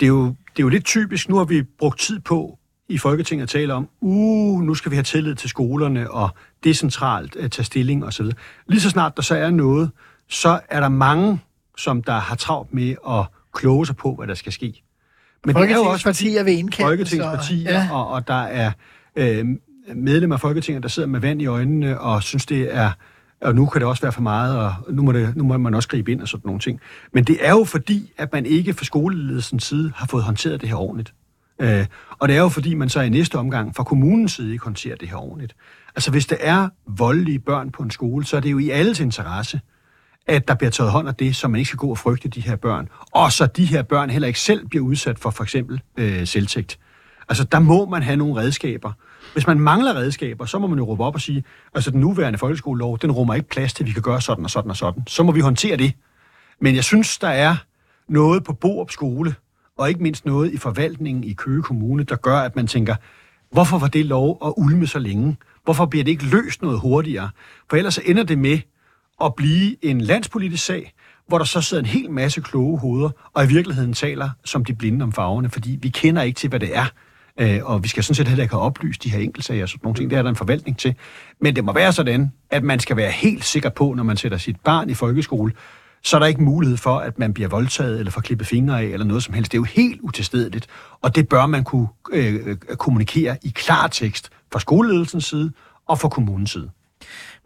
det, er jo, det er jo lidt typisk. Nu har vi brugt tid på i Folketinget taler om, uh, nu skal vi have tillid til skolerne og decentralt uh, tage stilling osv. Lige så snart der så er noget, så er der mange, som der har travlt med at kloge sig på, hvad der skal ske. Men det er jo også partier ved indkaldt. Folketingspartier, ja. og, og der er øh, medlemmer af Folketinget, der sidder med vand i øjnene og synes, det er og nu kan det også være for meget, og nu må, det, nu må man også gribe ind og sådan nogle ting. Men det er jo fordi, at man ikke fra skoleledelsens side har fået håndteret det her ordentligt. Øh, og det er jo fordi, man så i næste omgang fra kommunens side ikke håndterer det her ordentligt. Altså hvis der er voldelige børn på en skole, så er det jo i alles interesse, at der bliver taget hånd om det, så man ikke skal gå og frygte de her børn. Og så de her børn heller ikke selv bliver udsat for for eksempel øh, selvtægt. Altså der må man have nogle redskaber. Hvis man mangler redskaber, så må man jo råbe op og sige, altså den nuværende folkeskolelov, den rummer ikke plads til, at vi kan gøre sådan og sådan og sådan. Så må vi håndtere det. Men jeg synes, der er noget på Borup skole, og ikke mindst noget i forvaltningen i Køge Kommune, der gør, at man tænker, hvorfor var det lov at ulme så længe? Hvorfor bliver det ikke løst noget hurtigere? For ellers så ender det med at blive en landspolitisk sag, hvor der så sidder en hel masse kloge hoveder, og i virkeligheden taler som de blinde om farverne, fordi vi kender ikke til, hvad det er. Øh, og vi skal sådan set heller ikke have oplyst de her enkeltsager og sådan nogle ting. Det er der en forvaltning til. Men det må være sådan, at man skal være helt sikker på, når man sætter sit barn i folkeskole, så er der ikke mulighed for, at man bliver voldtaget eller får klippet fingre af eller noget som helst. Det er jo helt utilstedeligt, og det bør man kunne øh, kommunikere i klar tekst fra skoleledelsens side og fra kommunens side.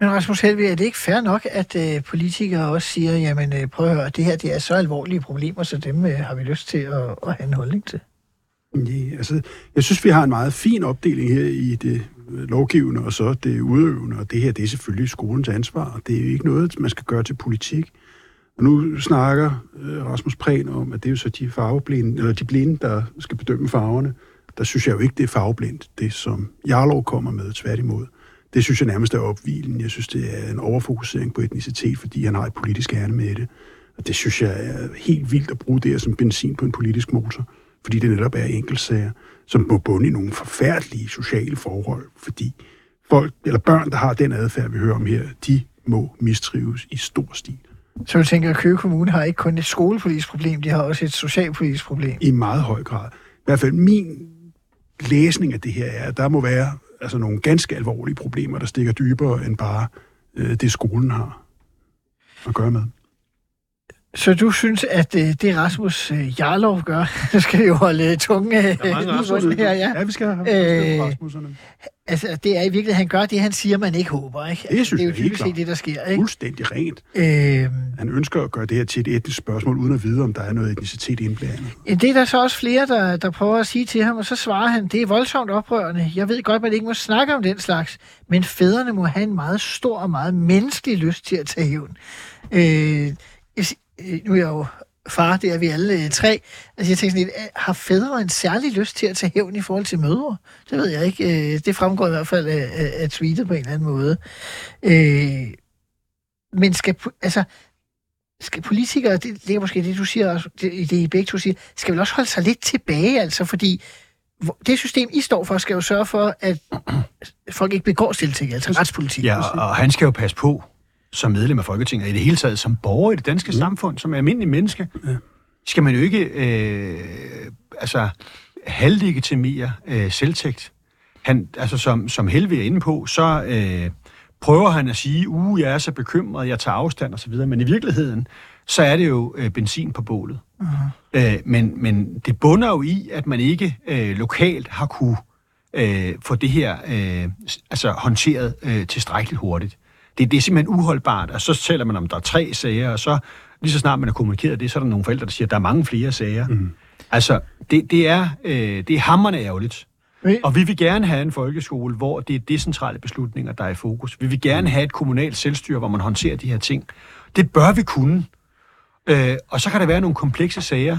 Men Rasmus Helvig, er det ikke fair nok, at øh, politikere også siger, jamen øh, prøv at høre, det her det er så alvorlige problemer, så dem øh, har vi lyst til at, at have en holdning til? Ja, altså, jeg synes, vi har en meget fin opdeling her i det lovgivende og så det udøvende, og det her det er selvfølgelig skolens ansvar, og det er jo ikke noget, man skal gøre til politik. Og nu snakker øh, Rasmus Prehn om, at det er jo så de farveblinde, eller de blinde, der skal bedømme farverne. Der synes jeg jo ikke, det er farveblindt, det som Jarlov kommer med, tværtimod. Det synes jeg nærmest er opvilen. Jeg synes, det er en overfokusering på etnicitet, fordi han har et politisk ærne med det. Og det synes jeg er helt vildt at bruge det her som benzin på en politisk motor, fordi det netop er enkeltsager, som må bunde i nogle forfærdelige sociale forhold, fordi folk, eller børn, der har den adfærd, vi hører om her, de må mistrives i stor stil. Så du tænker, at Køge Kommune har ikke kun et skolepolitisk problem, de har også et socialpolitisk problem? I meget høj grad. I hvert fald min læsning af det her er, at der må være altså, nogle ganske alvorlige problemer, der stikker dybere end bare øh, det, skolen har at gøre med. Så du synes, at øh, det Rasmus øh, Jarlov gør, skal jo holde tunge øh, her, ja. Ja, vi skal have Øh, Rasmusserne. Altså, det er i virkeligheden, han gør det, han siger, man ikke håber, ikke? Det synes det er jo klart. det, der sker, ikke? Fuldstændig rent. Øh, Han ønsker at gøre det her til et etnisk spørgsmål, uden at vide, om der er noget etnicitet indblandet. det er der så også flere, der, der prøver at sige til ham, og så svarer han, det er voldsomt oprørende. Jeg ved godt, man ikke må snakke om den slags, men fædrene må have en meget stor og meget menneskelig lyst til at tage hævn. Øh, øh, nu er jeg jo far, det er vi alle øh, tre. Altså jeg tænker sådan lidt, øh, har fædre en særlig lyst til at tage hævn i forhold til mødre? Det ved jeg ikke. Øh, det fremgår i hvert fald af, af, tweetet på en eller anden måde. Øh, men skal, altså, skal politikere, det, det er måske det, du siger også, det, det I begge to siger, skal vel også holde sig lidt tilbage, altså, fordi det system, I står for, skal jo sørge for, at folk ikke begår stilting, altså retspolitik. Ja, og, og han skal jo passe på som medlem af Folketinget, og i det hele taget som borger i det danske mm. samfund, som er almindelig menneske, ja. skal man jo ikke øh, altså, halvlegitimere øh, selvtægt. Han, altså, som, som Helve er inde på, så øh, prøver han at sige, uh, jeg er så bekymret, jeg tager afstand osv., men i virkeligheden, så er det jo øh, benzin på bålet. Uh-huh. Øh, men, men det bunder jo i, at man ikke øh, lokalt har kunne øh, få det her øh, altså håndteret øh, tilstrækkeligt hurtigt. Det, det er simpelthen uholdbart, og så tæller man om, der er tre sager, og så lige så snart man har kommunikeret det, så er der nogle forældre, der siger, at der er mange flere sager. Mm. Altså, det, det, er, øh, det er hammerne ærgerligt. Men- Og vi vil gerne have en folkeskole, hvor det er decentrale beslutninger, der er i fokus. Vi vil gerne have et kommunalt selvstyre, hvor man håndterer de her ting. Det bør vi kunne. Øh, og så kan der være nogle komplekse sager,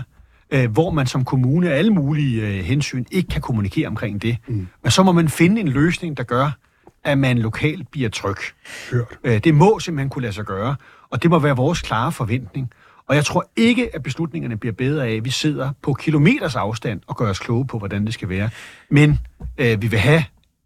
øh, hvor man som kommune af alle mulige øh, hensyn ikke kan kommunikere omkring det. Mm. Men så må man finde en løsning, der gør, at man lokalt bliver tryg. Hørt. Øh, det må simpelthen kunne lade sig gøre, og det må være vores klare forventning. Og jeg tror ikke, at beslutningerne bliver bedre af, at vi sidder på kilometers afstand og gør os kloge på, hvordan det skal være. Men øh, vi vil have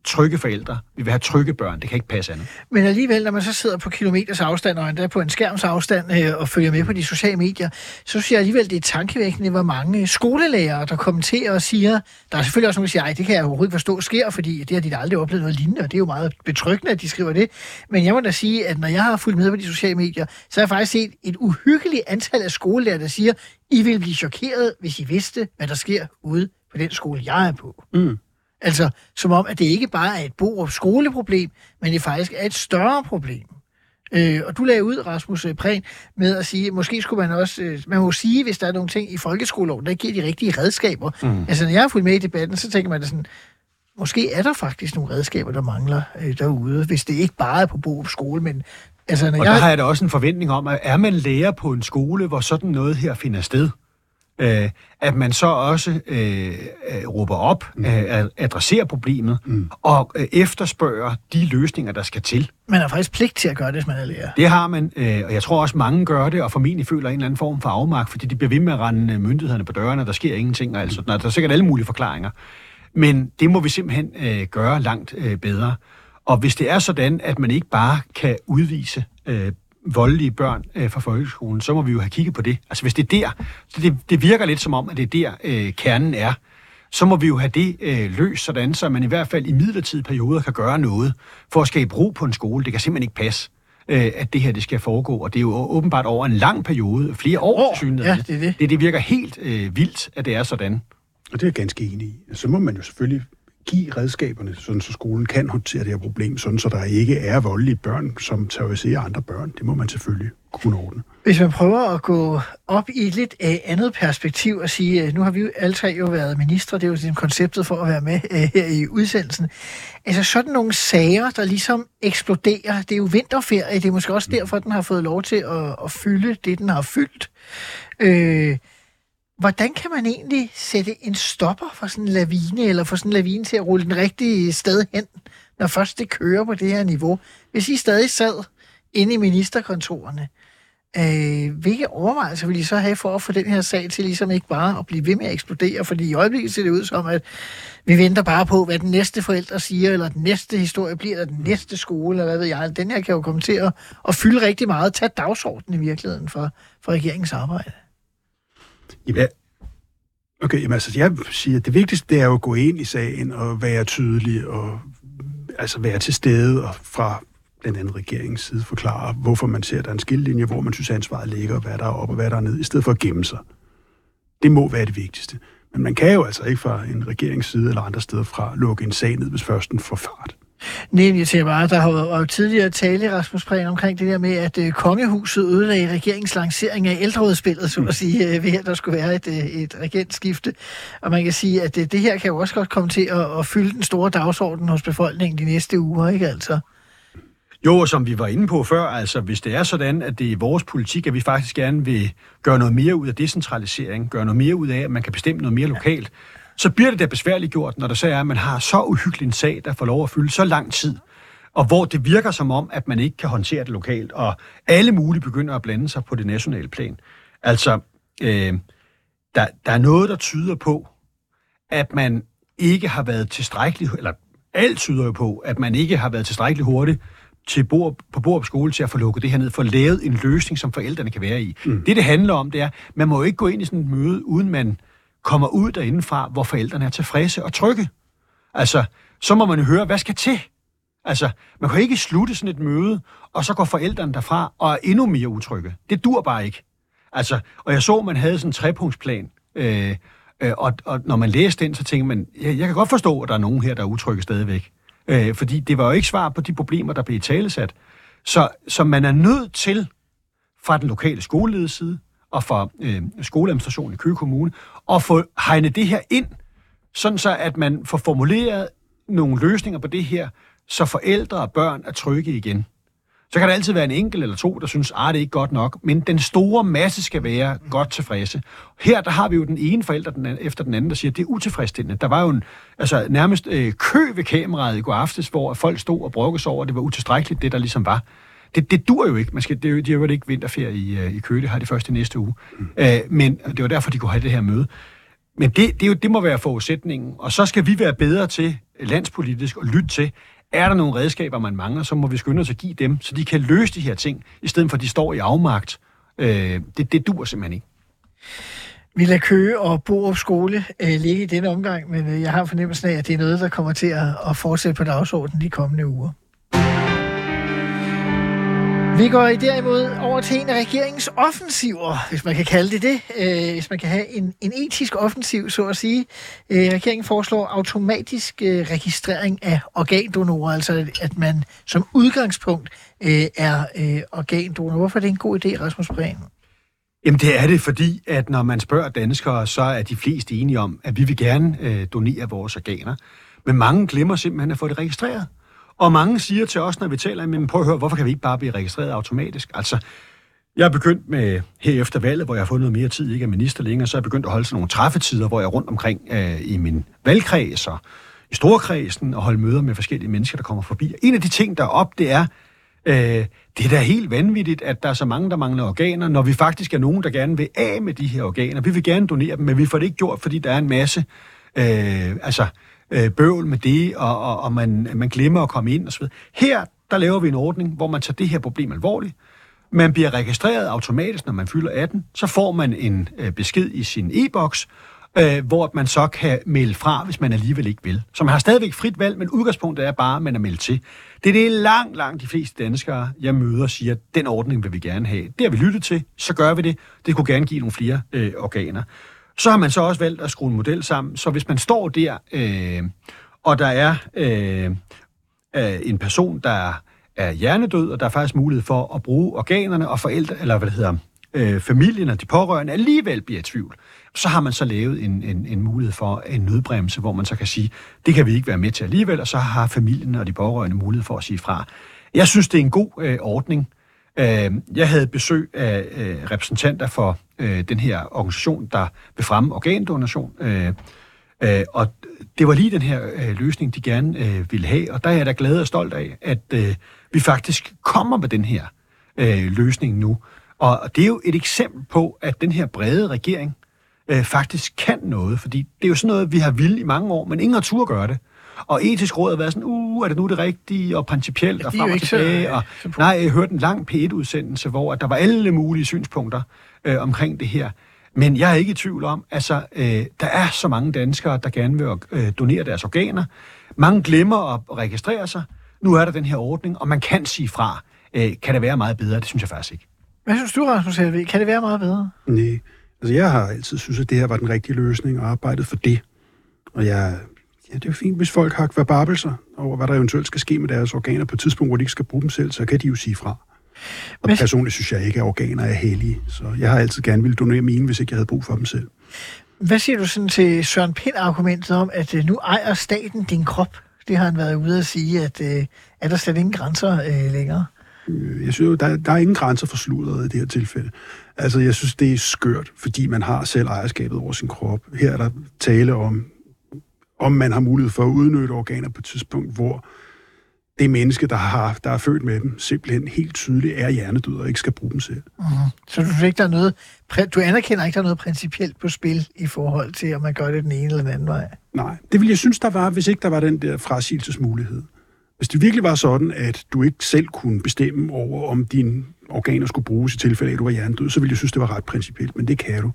trygge forældre, vi vil have trygge børn, det kan ikke passe andet. Men alligevel, når man så sidder på kilometers afstand, og endda på en skærms afstand, øh, og følger med på de sociale medier, så synes jeg alligevel, det er tankevækkende, hvor mange skolelærere, der kommenterer og siger, der er selvfølgelig også nogen, der siger, det kan jeg overhovedet forstå sker, fordi det har de da aldrig oplevet noget lignende, og det er jo meget betryggende, at de skriver det. Men jeg må da sige, at når jeg har fulgt med på de sociale medier, så har jeg faktisk set et uhyggeligt antal af skolelærere, der siger, I vil blive chokeret, hvis I vidste, hvad der sker ude på den skole, jeg er på. Mm. Altså, som om, at det ikke bare er et Borup skoleproblem, men det faktisk er et større problem. Øh, og du lagde ud, Rasmus øh, Prehn, med at sige, at måske skulle man også, øh, man må sige, hvis der er nogle ting i folkeskoleloven, der giver de rigtige redskaber. Mm. Altså, når jeg har fulgt med i debatten, så tænker man da sådan, måske er der faktisk nogle redskaber, der mangler øh, derude, hvis det ikke bare er på Borup skole, men altså, når Og jeg... der har jeg da også en forventning om, at er man lærer på en skole, hvor sådan noget her finder sted, øh, at man så også øh, øh, råber op, mm. øh, adresserer problemet, mm. og øh, efterspørger de løsninger, der skal til. Man har faktisk pligt til at gøre det, hvis man er lærer. Det har man, øh, og jeg tror også, mange gør det, og formentlig føler en eller anden form for afmagt, fordi de bliver ved med at rende øh, myndighederne på dørene, og der sker ingenting, og altså, der er sikkert alle mulige forklaringer. Men det må vi simpelthen øh, gøre langt øh, bedre. Og hvis det er sådan, at man ikke bare kan udvise øh, voldelige børn øh, fra folkeskolen, så må vi jo have kigget på det. Altså hvis det er der, så det, det virker lidt som om, at det er der, øh, kernen er, så må vi jo have det øh, løst sådan, så man i hvert fald i midlertidige perioder kan gøre noget for at skabe ro på en skole. Det kan simpelthen ikke passe, øh, at det her det skal foregå. Og det er jo åbenbart over en lang periode, flere år, År, tilsyneladende. ja, det det. det. Det virker helt øh, vildt, at det er sådan. Og det er jeg ganske enig i. Så må man jo selvfølgelig give redskaberne, sådan så skolen kan håndtere det her problem, sådan så der ikke er voldelige børn, som terroriserer andre børn. Det må man selvfølgelig kunne ordne. Hvis man prøver at gå op i et lidt uh, andet perspektiv og sige, uh, nu har vi jo alle tre jo været ministre, det er jo sådan konceptet for at være med uh, her i udsendelsen. Altså sådan nogle sager, der ligesom eksploderer, det er jo vinterferie, det er måske også derfor, den har fået lov til at, at fylde det, den har fyldt. Uh, hvordan kan man egentlig sætte en stopper for sådan en lavine, eller få sådan en lavine til at rulle den rigtige sted hen, når først det kører på det her niveau? Hvis I stadig sad inde i ministerkontorerne, øh, hvilke overvejelser vil I så have for at få den her sag til ligesom ikke bare at blive ved med at eksplodere? Fordi i øjeblikket ser det ud som, at vi venter bare på, hvad den næste forældre siger, eller den næste historie bliver, eller den næste skole, eller hvad ved jeg. Den her kan jo komme til at, at fylde rigtig meget, tage dagsordenen i virkeligheden for, for regeringens arbejde. Ja. Okay, jamen altså, jeg siger, at det vigtigste det er jo at gå ind i sagen og være tydelig og altså være til stede og fra blandt andet regeringens side forklare, hvorfor man ser, at der er en skillelinje, hvor man synes, ansvaret ligger, og hvad der er op og hvad der er ned, i stedet for at gemme sig. Det må være det vigtigste. Men man kan jo altså ikke fra en regerings side eller andre steder fra lukke en sag ned, hvis først den får fart. Nej, jeg siger bare, der har jo tidligere tale Rasmus Prehn omkring det der med, at øh, kongehuset ødelagde regeringens lancering af ældreudspillet, så at sige, øh, ved at der skulle være et, øh, et regentskifte. Og man kan sige, at det, det her kan jo også godt komme til at, at fylde den store dagsorden hos befolkningen de næste uger, ikke altså? Jo, og som vi var inde på før, altså hvis det er sådan, at det er vores politik, at vi faktisk gerne vil gøre noget mere ud af decentralisering, gøre noget mere ud af, at man kan bestemme noget mere lokalt, så bliver det da besværligt gjort, når der så er, at man har så uhyggelig en sag, der får lov at fylde så lang tid, og hvor det virker som om, at man ikke kan håndtere det lokalt, og alle mulige begynder at blande sig på det nationale plan. Altså, øh, der, der er noget, der tyder på, at man ikke har været tilstrækkeligt, eller alt tyder jo på, at man ikke har været tilstrækkeligt hurtigt til bord, på Borup skole til at få lukket det her ned, for lavet en løsning, som forældrene kan være i. Mm. Det, det handler om, det er, man må jo ikke gå ind i sådan et møde, uden man kommer ud derindefra, hvor forældrene er tilfredse og trygge. Altså, så må man jo høre, hvad skal til? Altså, man kan ikke slutte sådan et møde, og så går forældrene derfra og er endnu mere utrygge. Det dur bare ikke. Altså, og jeg så, man havde sådan en trepunktsplan, øh, øh, og, og når man læste den, så tænker man, jeg, jeg kan godt forstå, at der er nogen her, der er utrygge stadigvæk. Øh, fordi det var jo ikke svar på de problemer, der blev talesat. Så, så man er nødt til, fra den lokale skoleleders side, og fra øh, skoleadministrationen i Køge Kommune, at få hegnet det her ind, sådan så at man får formuleret nogle løsninger på det her, så forældre og børn er trygge igen. Så kan der altid være en enkelt eller to, der synes, at ah, det er ikke godt nok, men den store masse skal være godt tilfredse. Her der har vi jo den ene forælder den anden, efter den anden, der siger, at det er utilfredsstillende. Der var jo en, altså, nærmest øh, kø ved kameraet i går aftes, hvor folk stod og brokkede sig over, at det var utilstrækkeligt, det der ligesom var. Det, det dur jo ikke. Man skal, det, de har jo ikke vinterferie i, øh, i Køge, det har de først i næste uge. Mm. Øh, men det var derfor, de kunne have det her møde. Men det, det, jo, det må være forudsætningen. Og så skal vi være bedre til landspolitisk at lytte til, er der nogle redskaber, man mangler, så må vi skynde os at give dem, så de kan løse de her ting, i stedet for at de står i afmagt. Øh, det, det dur simpelthen ikke. Vi lader Køge og Borup skole øh, ligge i denne omgang, men øh, jeg har fornemmelsen af, at det er noget, der kommer til at, at fortsætte på dagsordenen de kommende uger. Vi går derimod over til en af regeringens offensiver, hvis man kan kalde det det. Øh, hvis man kan have en, en etisk offensiv, så at sige. Øh, regeringen foreslår automatisk øh, registrering af organdonorer, altså at man som udgangspunkt øh, er øh, organdonor. Hvorfor er det en god idé, Rasmus Prehn? Jamen det er det, fordi at når man spørger danskere, så er de fleste enige om, at vi vil gerne øh, donere vores organer. Men mange glemmer simpelthen at få det registreret. Og mange siger til os, når vi taler, men prøv at høre, hvorfor kan vi ikke bare blive registreret automatisk? Altså, jeg er begyndt med, her efter valget, hvor jeg har fået noget mere tid, ikke er minister længere, så er jeg begyndt at holde sådan nogle træffetider, hvor jeg er rundt omkring øh, i min valgkreds og i storkredsen og holde møder med forskellige mennesker, der kommer forbi. En af de ting, der er op, det er, øh, det er da helt vanvittigt, at der er så mange, der mangler organer, når vi faktisk er nogen, der gerne vil af med de her organer. Vi vil gerne donere dem, men vi får det ikke gjort, fordi der er en masse øh, altså, øh, bøvl med det, og, og, og man, man glemmer at komme ind osv. Her, der laver vi en ordning, hvor man tager det her problem alvorligt. Man bliver registreret automatisk, når man fylder 18. Så får man en øh, besked i sin e-boks, øh, hvor man så kan melde fra, hvis man alligevel ikke vil. Så man har stadigvæk frit valg, men udgangspunktet er bare, at man er meldt til. Det er det langt, langt de fleste danskere, jeg møder, siger, at den ordning vil vi gerne have. Det har vi lyttet til, så gør vi det. Det kunne gerne give nogle flere øh, organer. Så har man så også valgt at skrue en model sammen, så hvis man står der øh, og der er øh, øh, en person, der er hjernedød, og der er faktisk mulighed for at bruge organerne, og forældre, eller hvad det hedder, øh, familien og de pårørende alligevel bliver i tvivl, så har man så lavet en, en, en mulighed for en nødbremse, hvor man så kan sige, det kan vi ikke være med til alligevel, og så har familien og de pårørende mulighed for at sige fra. Jeg synes, det er en god øh, ordning. Øh, jeg havde besøg af øh, repræsentanter for øh, den her organisation, der vil fremme organdonation, øh, øh, og det var lige den her øh, løsning, de gerne ville have, og der er jeg da glad og stolt af, at vi faktisk kommer med den her løsning nu. Og det er jo et eksempel på, at den her brede regering faktisk kan noget, fordi det er jo sådan noget, vi har ville i mange år, men ingen har tur gøre det. Og etisk råd har været sådan, uh, er det nu det rigtige, og principielt, og frem og tilbage. Og, nej, jeg hørte en lang P1-udsendelse, hvor at der var alle mulige synspunkter øh, omkring det her. Men jeg er ikke i tvivl om, altså, øh, der er så mange danskere, der gerne vil øh, donere deres organer. Mange glemmer at registrere sig. Nu er der den her ordning, og man kan sige fra. Øh, kan det være meget bedre? Det synes jeg faktisk ikke. Hvad synes du, Rasmus Helve? Kan det være meget bedre? Nej. Altså, jeg har altid synes, at det her var den rigtige løsning, og arbejdet for det. Og jeg, ja, det er jo fint, hvis folk har kvababelser over, hvad der eventuelt skal ske med deres organer på et tidspunkt, hvor de ikke skal bruge dem selv, så kan de jo sige fra. Og Men... personligt synes jeg ikke, at organer er hellige, så jeg har altid gerne ville donere mine, hvis ikke jeg havde brug for dem selv. Hvad siger du sådan til Søren Pind-argumentet om, at øh, nu ejer staten din krop? Det har han været ude at sige, at øh, er der slet ingen grænser øh, længere? Øh, jeg synes jo, der, der er ingen grænser for sludret i det her tilfælde. Altså, jeg synes, det er skørt, fordi man har selv ejerskabet over sin krop. Her er der tale om, om man har mulighed for at udnytte organer på et tidspunkt, hvor det menneske, der, har, der er født med dem, simpelthen helt tydeligt er hjernedød og ikke skal bruge dem selv. Mm. Så du, ikke, der er noget, du anerkender ikke, der er noget principielt på spil i forhold til, om man gør det den ene eller den anden vej? Nej, det vil jeg synes, der var, hvis ikke der var den der frasigelsesmulighed. Hvis det virkelig var sådan, at du ikke selv kunne bestemme over, om dine organer skulle bruges i tilfælde af, at du var hjernedød, så ville jeg synes, det var ret principielt, men det kan du.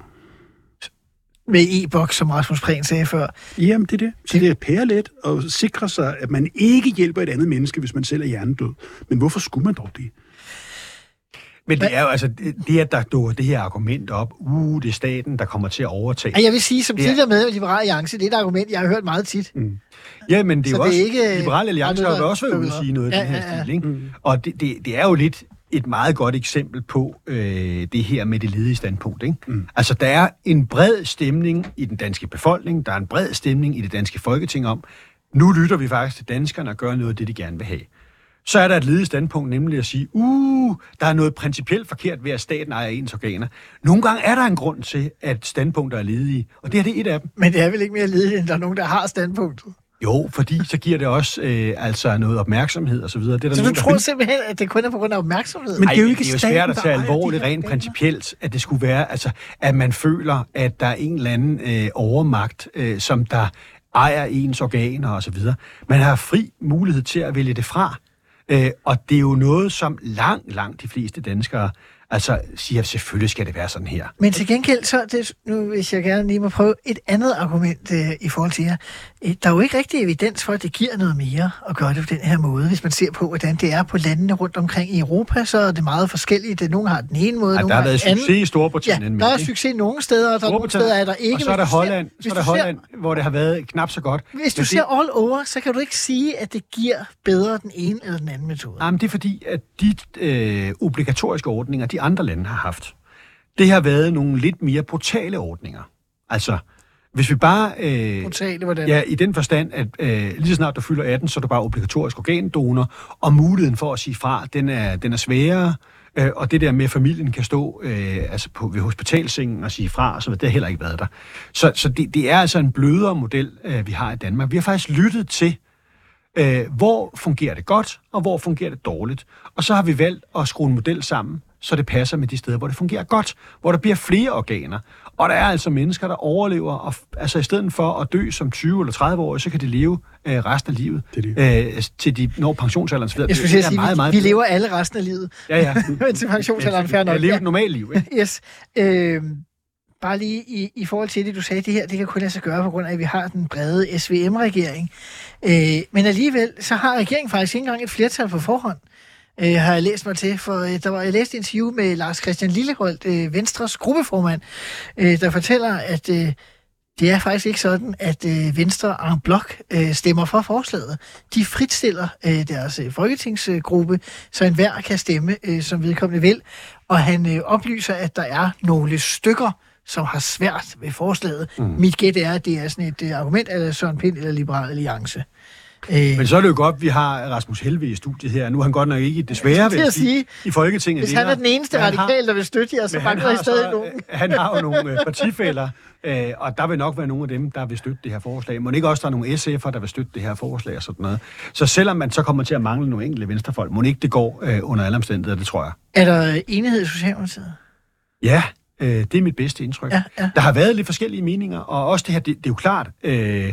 Med e-boks, som Rasmus Prehn sagde før. Jamen, det er det. Så det er pærelet at sikre sig, at man ikke hjælper et andet menneske, hvis man selv er hjernedød. Men hvorfor skulle man dog det? Men det er jo altså, det at der dukker det her argument op, uh, det er staten, der kommer til at overtage. Jeg vil sige, som tidligere med i Liberal Alliance, det er et argument, jeg har hørt meget tit. Mm. Ja, men det er jo også, ikke, Liberal Alliance har jo også været ude at sige noget ja, i den her ja, ja. stil, ikke? Mm. Og det, det, det er jo lidt et meget godt eksempel på øh, det her med det ledige standpunkt. Ikke? Mm. Altså, der er en bred stemning i den danske befolkning, der er en bred stemning i det danske folketing om, nu lytter vi faktisk til danskerne og gør noget af det, de gerne vil have så er der et ledigt standpunkt, nemlig at sige, uh, der er noget principielt forkert ved, at staten ejer ens organer. Nogle gange er der en grund til, at standpunkter er ledige, og det er det et af dem. Men det er vel ikke mere ledigt, end der er nogen, der har standpunktet? Jo, fordi så giver det også øh, altså noget opmærksomhed og så videre. Det er der så nogen, du tror simpelthen, at det kun er på grund af opmærksomhed? Men det er jo ikke det er jo svært at tage alvorligt rent principielt, at det skulle være, altså, at man føler, at der er en eller anden øh, overmagt, øh, som der ejer ens organer og så videre. Man har fri mulighed til at vælge det fra. Øh, og det er jo noget, som langt, langt de fleste danskere altså siger, at selvfølgelig skal det være sådan her. Men til gengæld, så det, nu hvis jeg gerne lige må prøve et andet argument øh, i forhold til jer. Øh, der er jo ikke rigtig evidens for, at det giver noget mere at gøre det på den her måde. Hvis man ser på, hvordan det er på landene rundt omkring i Europa, så er det meget forskelligt. Nogle har den ene måde, ja, nogle der har været succes anden. i Storbritannien. Ja, der er succes nogle steder, og der er nogle steder, er der ikke. Og så er der Holland, så er der Holland ser, hvor det har været knap så godt. Hvis du men ser det, all over, så kan du ikke sige, at det giver bedre den ene eller den anden metode. Nej, men det er fordi, at de øh, obligatoriske ordninger, de andre lande har haft, det har været nogle lidt mere brutale ordninger. Altså, hvis vi bare... Øh, brutale, hvordan? Ja, i den forstand, at øh, lige så snart du fylder 18, så er du bare obligatorisk organdonor, og muligheden for at sige fra, den er, den er sværere, øh, og det der med, at familien kan stå øh, altså på, ved hospitalsengen og sige fra, så det har heller ikke været der. Så, så det, det er altså en blødere model, øh, vi har i Danmark. Vi har faktisk lyttet til, øh, hvor fungerer det godt, og hvor fungerer det dårligt. Og så har vi valgt at skrue en model sammen, så det passer med de steder, hvor det fungerer godt, hvor der bliver flere organer. Og der er altså mennesker, der overlever, og, altså i stedet for at dø som 20 eller 30 år, så kan de leve øh, resten af livet, det det. Øh, til de når pensionsalderen. Så videre. Jeg skulle sige, meget, meget vi, vi lever alle resten af livet. Ja, ja. Til pensionsalderen, fair nok. Jeg lever et normalt liv, ikke? yes. Øh, bare lige i, i forhold til det, du sagde, det her, det kan kun lade sig gøre på grund af, at vi har den brede SVM-regering. Øh, men alligevel, så har regeringen faktisk ikke engang et flertal på forhånd øh, har jeg læst mig til, for øh, der var, jeg læste et interview med Lars Christian Lilleholdt, øh, Venstres gruppeformand, øh, der fortæller, at øh, Det er faktisk ikke sådan, at øh, Venstre en blok øh, stemmer for forslaget. De fritstiller øh, deres øh, folketingsgruppe, så enhver kan stemme, øh, som vedkommende vil. Og han øh, oplyser, at der er nogle stykker, som har svært ved forslaget. Mm. Mit gæt er, at det er sådan et øh, argument af Søren Pind eller Liberal Alliance. Øh, Men så er det jo godt, at vi har Rasmus Helve i studiet her. Nu er han godt nok ikke desværre til at sige, i, Folketinget. hvis han er den eneste har- radikal, der vil støtte jer, så I har, stadig så, nogen. han har jo nogle øh, partifælder, øh, og der vil nok være nogle af dem, der vil støtte det her forslag. Må ikke også der er nogle SF'er, der vil støtte det her forslag og sådan noget. Så selvom man så kommer til at mangle nogle enkelte venstrefolk, må ikke det går øh, under alle omstændigheder, det tror jeg. Er der enighed i Socialdemokratiet? Ja, øh, det er mit bedste indtryk. Ja, ja. Der har været lidt forskellige meninger, og også det her, det, det er jo klart, øh,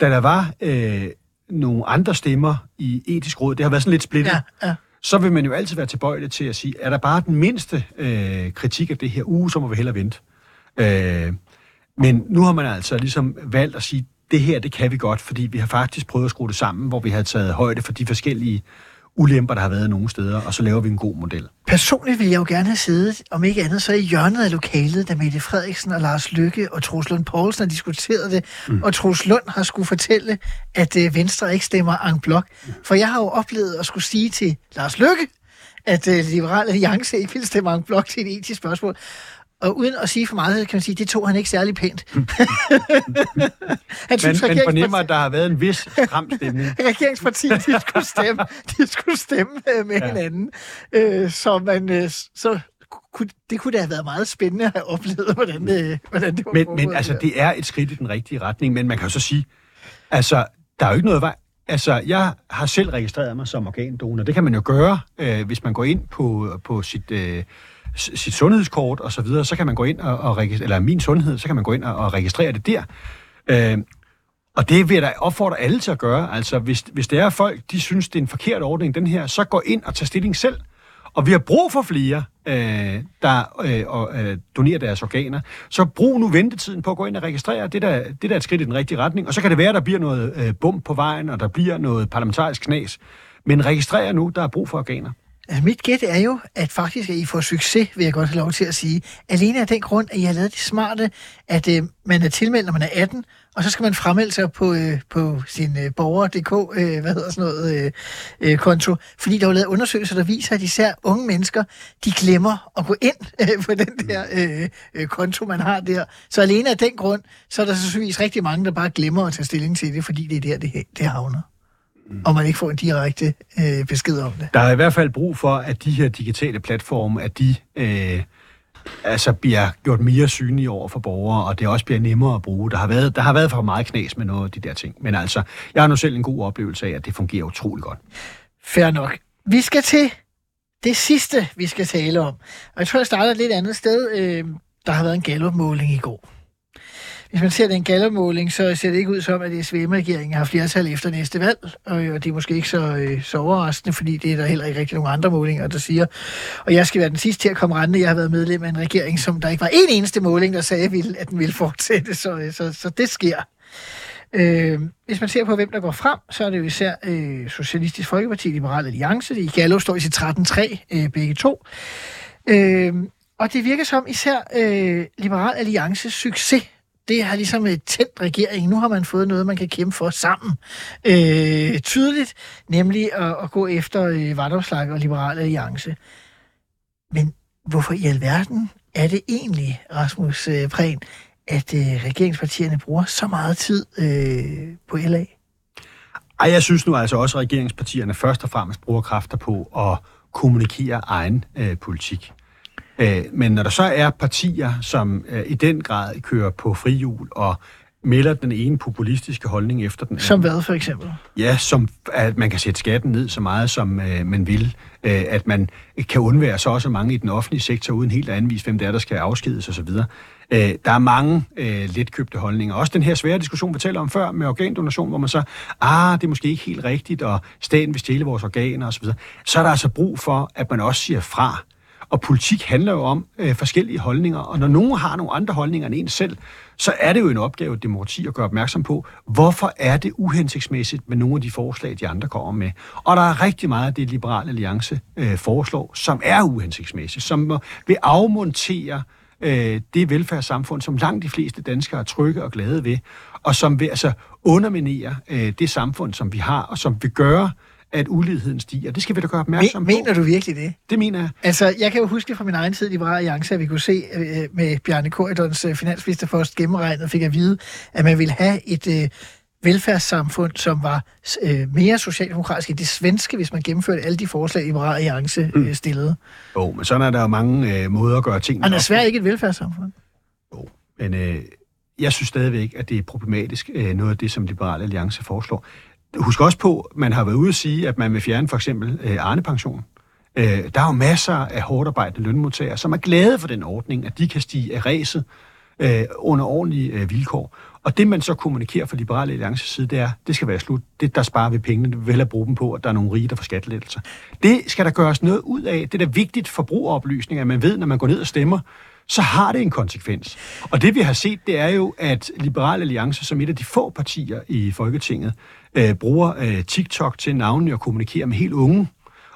da der var øh, nogle andre stemmer i etisk råd, det har været sådan lidt splittet, Ja, ja. så vil man jo altid være tilbøjelig til at sige, er der bare den mindste øh, kritik af det her uge, så må vi hellere vente. Øh, men nu har man altså ligesom valgt at sige, det her, det kan vi godt, fordi vi har faktisk prøvet at skrue det sammen, hvor vi har taget højde for de forskellige ulemper, der har været nogle steder, og så laver vi en god model. Personligt ville jeg jo gerne have siddet, om ikke andet, så i hjørnet af lokalet, da Mette Frederiksen og Lars Lykke og Troels Lund Poulsen har diskuteret det, mm. og Troels Lund har skulle fortælle, at øh, Venstre ikke stemmer en blok. For jeg har jo oplevet at skulle sige til Lars Lykke, at øh, Liberal Alliance ikke vil stemme en blok til et etisk spørgsmål. Og uden at sige for meget, kan man sige, det tog han ikke særlig pænt. han Man, synes, man fornemmer, regeringsparti- at der har været en vis stram stemning. regeringspartiet, de skulle stemme, de skulle stemme øh, med ja. Hinanden. Øh, så man, øh, så kunne, det kunne da have været meget spændende at have oplevet, hvordan det, hvordan det var Men, men altså, det er et skridt i den rigtige retning, men man kan jo så sige, altså, der er jo ikke noget vej. Altså, jeg har selv registreret mig som organdonor. Det kan man jo gøre, øh, hvis man går ind på, på sit, øh, sit sundhedskort og så videre, så kan man gå ind og, og registrere, eller min sundhed, så kan man gå ind og, og registrere det der. Øh, og det vil jeg da opfordre alle til at gøre. Altså, hvis, hvis det er folk, de synes, det er en forkert ordning, den her, så gå ind og tag stilling selv. Og vi har brug for flere, øh, der øh, og, øh, donerer deres organer. Så brug nu ventetiden på at gå ind og registrere. Det er det der er et skridt i den rigtige retning. Og så kan det være, at der bliver noget øh, bump på vejen, og der bliver noget parlamentarisk knas. Men registrer nu, der er brug for organer. Altså, mit gæt er jo, at faktisk at I får succes, vil jeg godt have lov til at sige. Alene af den grund, at I har lavet det smarte, at øh, man er tilmeldt, når man er 18, og så skal man fremmelde sig på, øh, på sin øh, borger.dk, øh, hvad hedder sådan noget, øh, øh, konto. Fordi der er jo lavet undersøgelser, der viser, at især unge mennesker, de glemmer at gå ind øh, på den der øh, øh, konto, man har der. Så alene af den grund, så er der sandsynligvis rigtig mange, der bare glemmer at tage stilling til det, fordi det er der, det, det havner. Og man ikke får en direkte øh, besked om det. Der er i hvert fald brug for, at de her digitale platforme, at de øh, altså bliver gjort mere synlige over for borgere, og det også bliver nemmere at bruge. Der har været, der har været for meget knas med noget af de der ting. Men altså, jeg har nu selv en god oplevelse af, at det fungerer utrolig godt. Fair nok. Vi skal til det sidste, vi skal tale om. Og jeg tror, jeg starter et lidt andet sted. Øh, der har været en Gallup-måling i går. Hvis man ser den gallermåling, så ser det ikke ud som, at SVM-regeringen har flertal efter næste valg. Og, og det er måske ikke så, øh, så overraskende, fordi det er der heller ikke rigtig nogen andre målinger, der siger. Og jeg skal være den sidste til at komme rende. Jeg har været medlem af en regering, som der ikke var en eneste måling, der sagde, at at den ville fortsætte. Så, øh, så, så det sker. Øh, hvis man ser på, hvem der går frem, så er det jo især øh, Socialistisk Folkeparti, Liberal Alliance. I Gallo står i sit 13-3, øh, begge to. Øh, og det virker som især øh, Liberal Alliances succes, det har ligesom tændt regering. Nu har man fået noget, man kan kæmpe for sammen. Øh, tydeligt, nemlig at, at gå efter øh, Vardomslag og Liberal Alliance. Men hvorfor i alverden er det egentlig, Rasmus øh, Prehn, at øh, regeringspartierne bruger så meget tid øh, på LA? Ej, jeg synes nu altså også, at regeringspartierne først og fremmest bruger kræfter på at kommunikere egen øh, politik. Øh, men når der så er partier, som øh, i den grad kører på frihjul og melder den ene populistiske holdning efter den anden. Som hvad for eksempel? Ja, som at man kan sætte skatten ned så meget, som øh, man vil. Øh, at man kan undvære så også mange i den offentlige sektor, uden helt at anvise, hvem det er, der skal afskedes osv. Øh, der er mange øh, letkøbte holdninger. Også den her svære diskussion, vi taler om før med organdonation, hvor man så, ah, det er måske ikke helt rigtigt, og staten vil stjæle vores organer osv. Så er der altså brug for, at man også siger fra. Og politik handler jo om øh, forskellige holdninger, og når nogen har nogle andre holdninger end en selv, så er det jo en opgave i et demokrati at gøre opmærksom på, hvorfor er det uhensigtsmæssigt med nogle af de forslag, de andre kommer med. Og der er rigtig meget af det, Liberal Alliance øh, foreslår, som er uhensigtsmæssigt, som vil afmontere øh, det velfærdssamfund, som langt de fleste danskere er trygge og glade ved, og som vil altså underminere øh, det samfund, som vi har, og som vil gøre, at uligheden stiger. Det skal vi da gøre opmærksom Men, mener du virkelig det? Det mener jeg. Altså, jeg kan jo huske fra min egen tid i Liberale Alliance, at vi kunne se øh, med Bjarne Korydons øh, finansministerpost gennemregnet, fik at vide, at man ville have et øh, velfærdssamfund, som var øh, mere socialdemokratisk end det svenske, hvis man gennemførte alle de forslag, Liberale Alliance øh, stillede. Jo, men sådan er der jo mange øh, måder at gøre tingene Han er på. svært ikke et velfærdssamfund. Men øh, jeg synes stadigvæk, at det er problematisk, øh, noget af det, som Liberale Alliance foreslår. Husk også på, man har været ude at sige, at man vil fjerne for eksempel øh, Arne-pension. Øh, der er jo masser af hårdt arbejdende lønmodtagere, som er glade for den ordning, at de kan stige af ræset øh, under ordentlige øh, vilkår. Og det, man så kommunikerer fra Liberale Alliances side, det er, det skal være slut. Det, der sparer vi pengene, det vil hellere bruge dem på, at der er nogle rige, der får skattelettelser. Det skal der gøres noget ud af. Det er da vigtigt forbrugeroplysning, at man ved, når man går ned og stemmer, så har det en konsekvens. Og det vi har set, det er jo, at Liberal Alliance, som et af de få partier i Folketinget, øh, bruger øh, TikTok til navnlig at kommunikere med helt unge.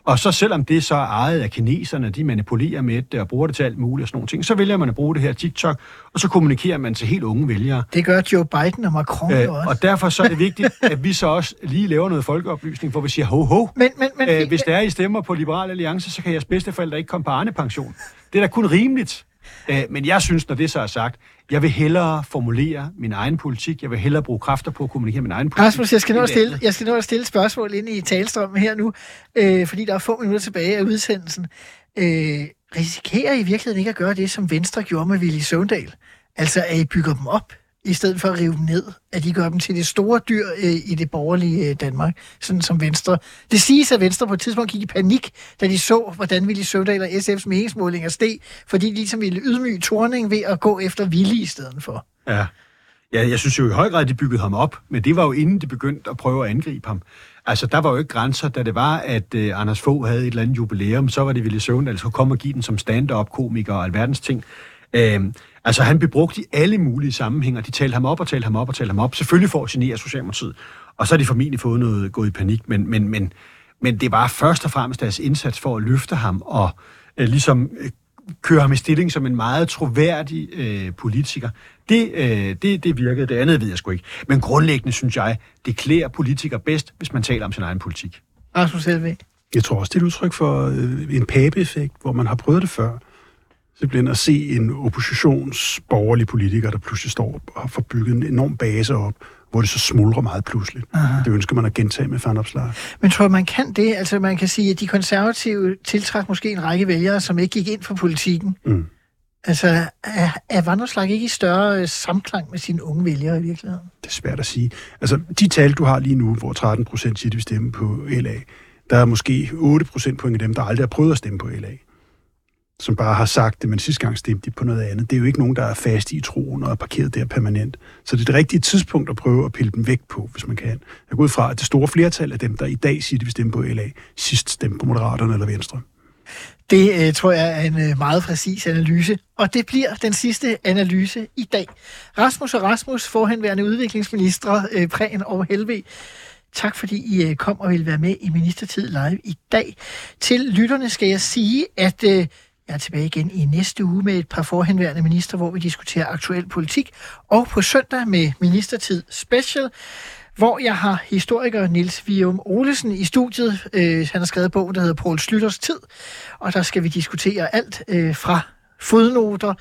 Og så selvom det så er ejet af kineserne, de manipulerer med det og bruger det til alt muligt og sådan nogle ting, så vælger man at bruge det her TikTok, og så kommunikerer man til helt unge vælgere. Det gør Joe Biden og Macron Øh, også. og derfor så er det vigtigt, at vi så også lige laver noget folkeoplysning, hvor vi siger, ho ho, Men, men, men, øh, hvis der er I stemmer på Liberal Alliance, så kan jeres bedsteforældre ikke komme på Arne-pension. Det er da kun rimeligt. Øh, men jeg synes, når det så er sagt, jeg vil hellere formulere min egen politik, jeg vil hellere bruge kræfter på at kommunikere min egen politik. Rasmus, jeg skal, nå at end stille, jeg skal nå at stille et spørgsmål ind i talstrømmen her nu, øh, fordi der er få minutter tilbage af udsendelsen. Øh, risikerer I i virkeligheden ikke at gøre det, som Venstre gjorde med Willy Søvndal? Altså, at I bygger dem op, i stedet for at rive dem ned? At de gør dem til det store dyr øh, i det borgerlige øh, Danmark, sådan som Venstre. Det siges, at Venstre på et tidspunkt gik i panik, da de så, hvordan Willy Søvdal og SF's meningsmålinger steg, fordi de ligesom ville ydmyge Torning ved at gå efter Willy i stedet for. Ja. ja, jeg synes jo i høj grad, at de byggede ham op, men det var jo inden de begyndte at prøve at angribe ham. Altså, der var jo ikke grænser, da det var, at øh, Anders Fogh havde et eller andet jubilæum, så var det Ville Søvndal, skulle komme og give den som stand-up-komiker og alverdens ting. Øhm, altså, han blev brugt i alle mulige sammenhænge, og de talte ham op og talte ham op og talte ham op, selvfølgelig for at genere Socialdemokratiet. Og så har de formentlig fået noget gået i panik, men, men, men, men det var først og fremmest deres indsats for at løfte ham og øh, ligesom øh, køre ham i stilling som en meget troværdig øh, politiker. Det, øh, det, det virkede, det andet ved jeg sgu ikke. Men grundlæggende synes jeg, det klæder politikere bedst, hvis man taler om sin egen politik. Rasmus Helve. Jeg tror også, det er et udtryk for øh, en pape-effekt, hvor man har prøvet det før. Simpelthen at se en oppositionsborgerlig politiker, der pludselig står og får bygget en enorm base op, hvor det så smuldrer meget pludseligt. Aha. Det ønsker man at gentage med fanopslag. Men tror man kan det? Altså, man kan sige, at de konservative tiltræk måske en række vælgere, som ikke gik ind for politikken. Mm. Altså, er, er Vandrslag ikke i større øh, samklang med sine unge vælgere i virkeligheden? Det er svært at sige. Altså, de tal, du har lige nu, hvor 13 procent siger, de vil stemme på LA, der er måske 8 procent point af dem, der aldrig har prøvet at stemme på LA. Som bare har sagt det, men sidste gang stemte de på noget andet. Det er jo ikke nogen, der er fast i troen og er parkeret der permanent. Så det er det rigtige tidspunkt at prøve at pille dem væk på, hvis man kan. Jeg går ud fra, at det store flertal af dem, der i dag siger, de vil stemme på LA, sidst stemte på Moderaterne eller Venstre. Det øh, tror jeg er en øh, meget præcis analyse, og det bliver den sidste analyse i dag. Rasmus og Rasmus, forhenværende udviklingsministre, øh, Præen og Helve, tak fordi I øh, kom og vil være med i Ministertid Live i dag. Til lytterne skal jeg sige, at øh, jeg er tilbage igen i næste uge med et par forhenværende minister, hvor vi diskuterer aktuel politik, og på søndag med Ministertid Special, hvor jeg har historiker Nils Vium Olesen i studiet. Øh, han har skrevet bogen, der hedder Poul Slytters Tid, og der skal vi diskutere alt øh, fra fodnoter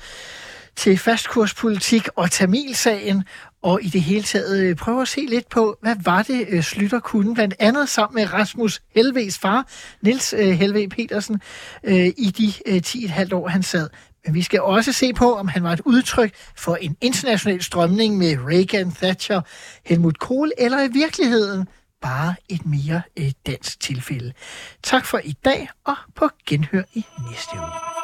til fastkurspolitik og Tamilsagen, og i det hele taget øh, prøve at se lidt på, hvad var det, øh, Slytter kunne, blandt andet sammen med Rasmus Helves far, Nils øh, Helve Petersen, i de 10,5 år, han sad. Men vi skal også se på, om han var et udtryk for en international strømning med Reagan, Thatcher, Helmut Kohl, eller i virkeligheden bare et mere dansk tilfælde. Tak for i dag, og på genhør i næste uge.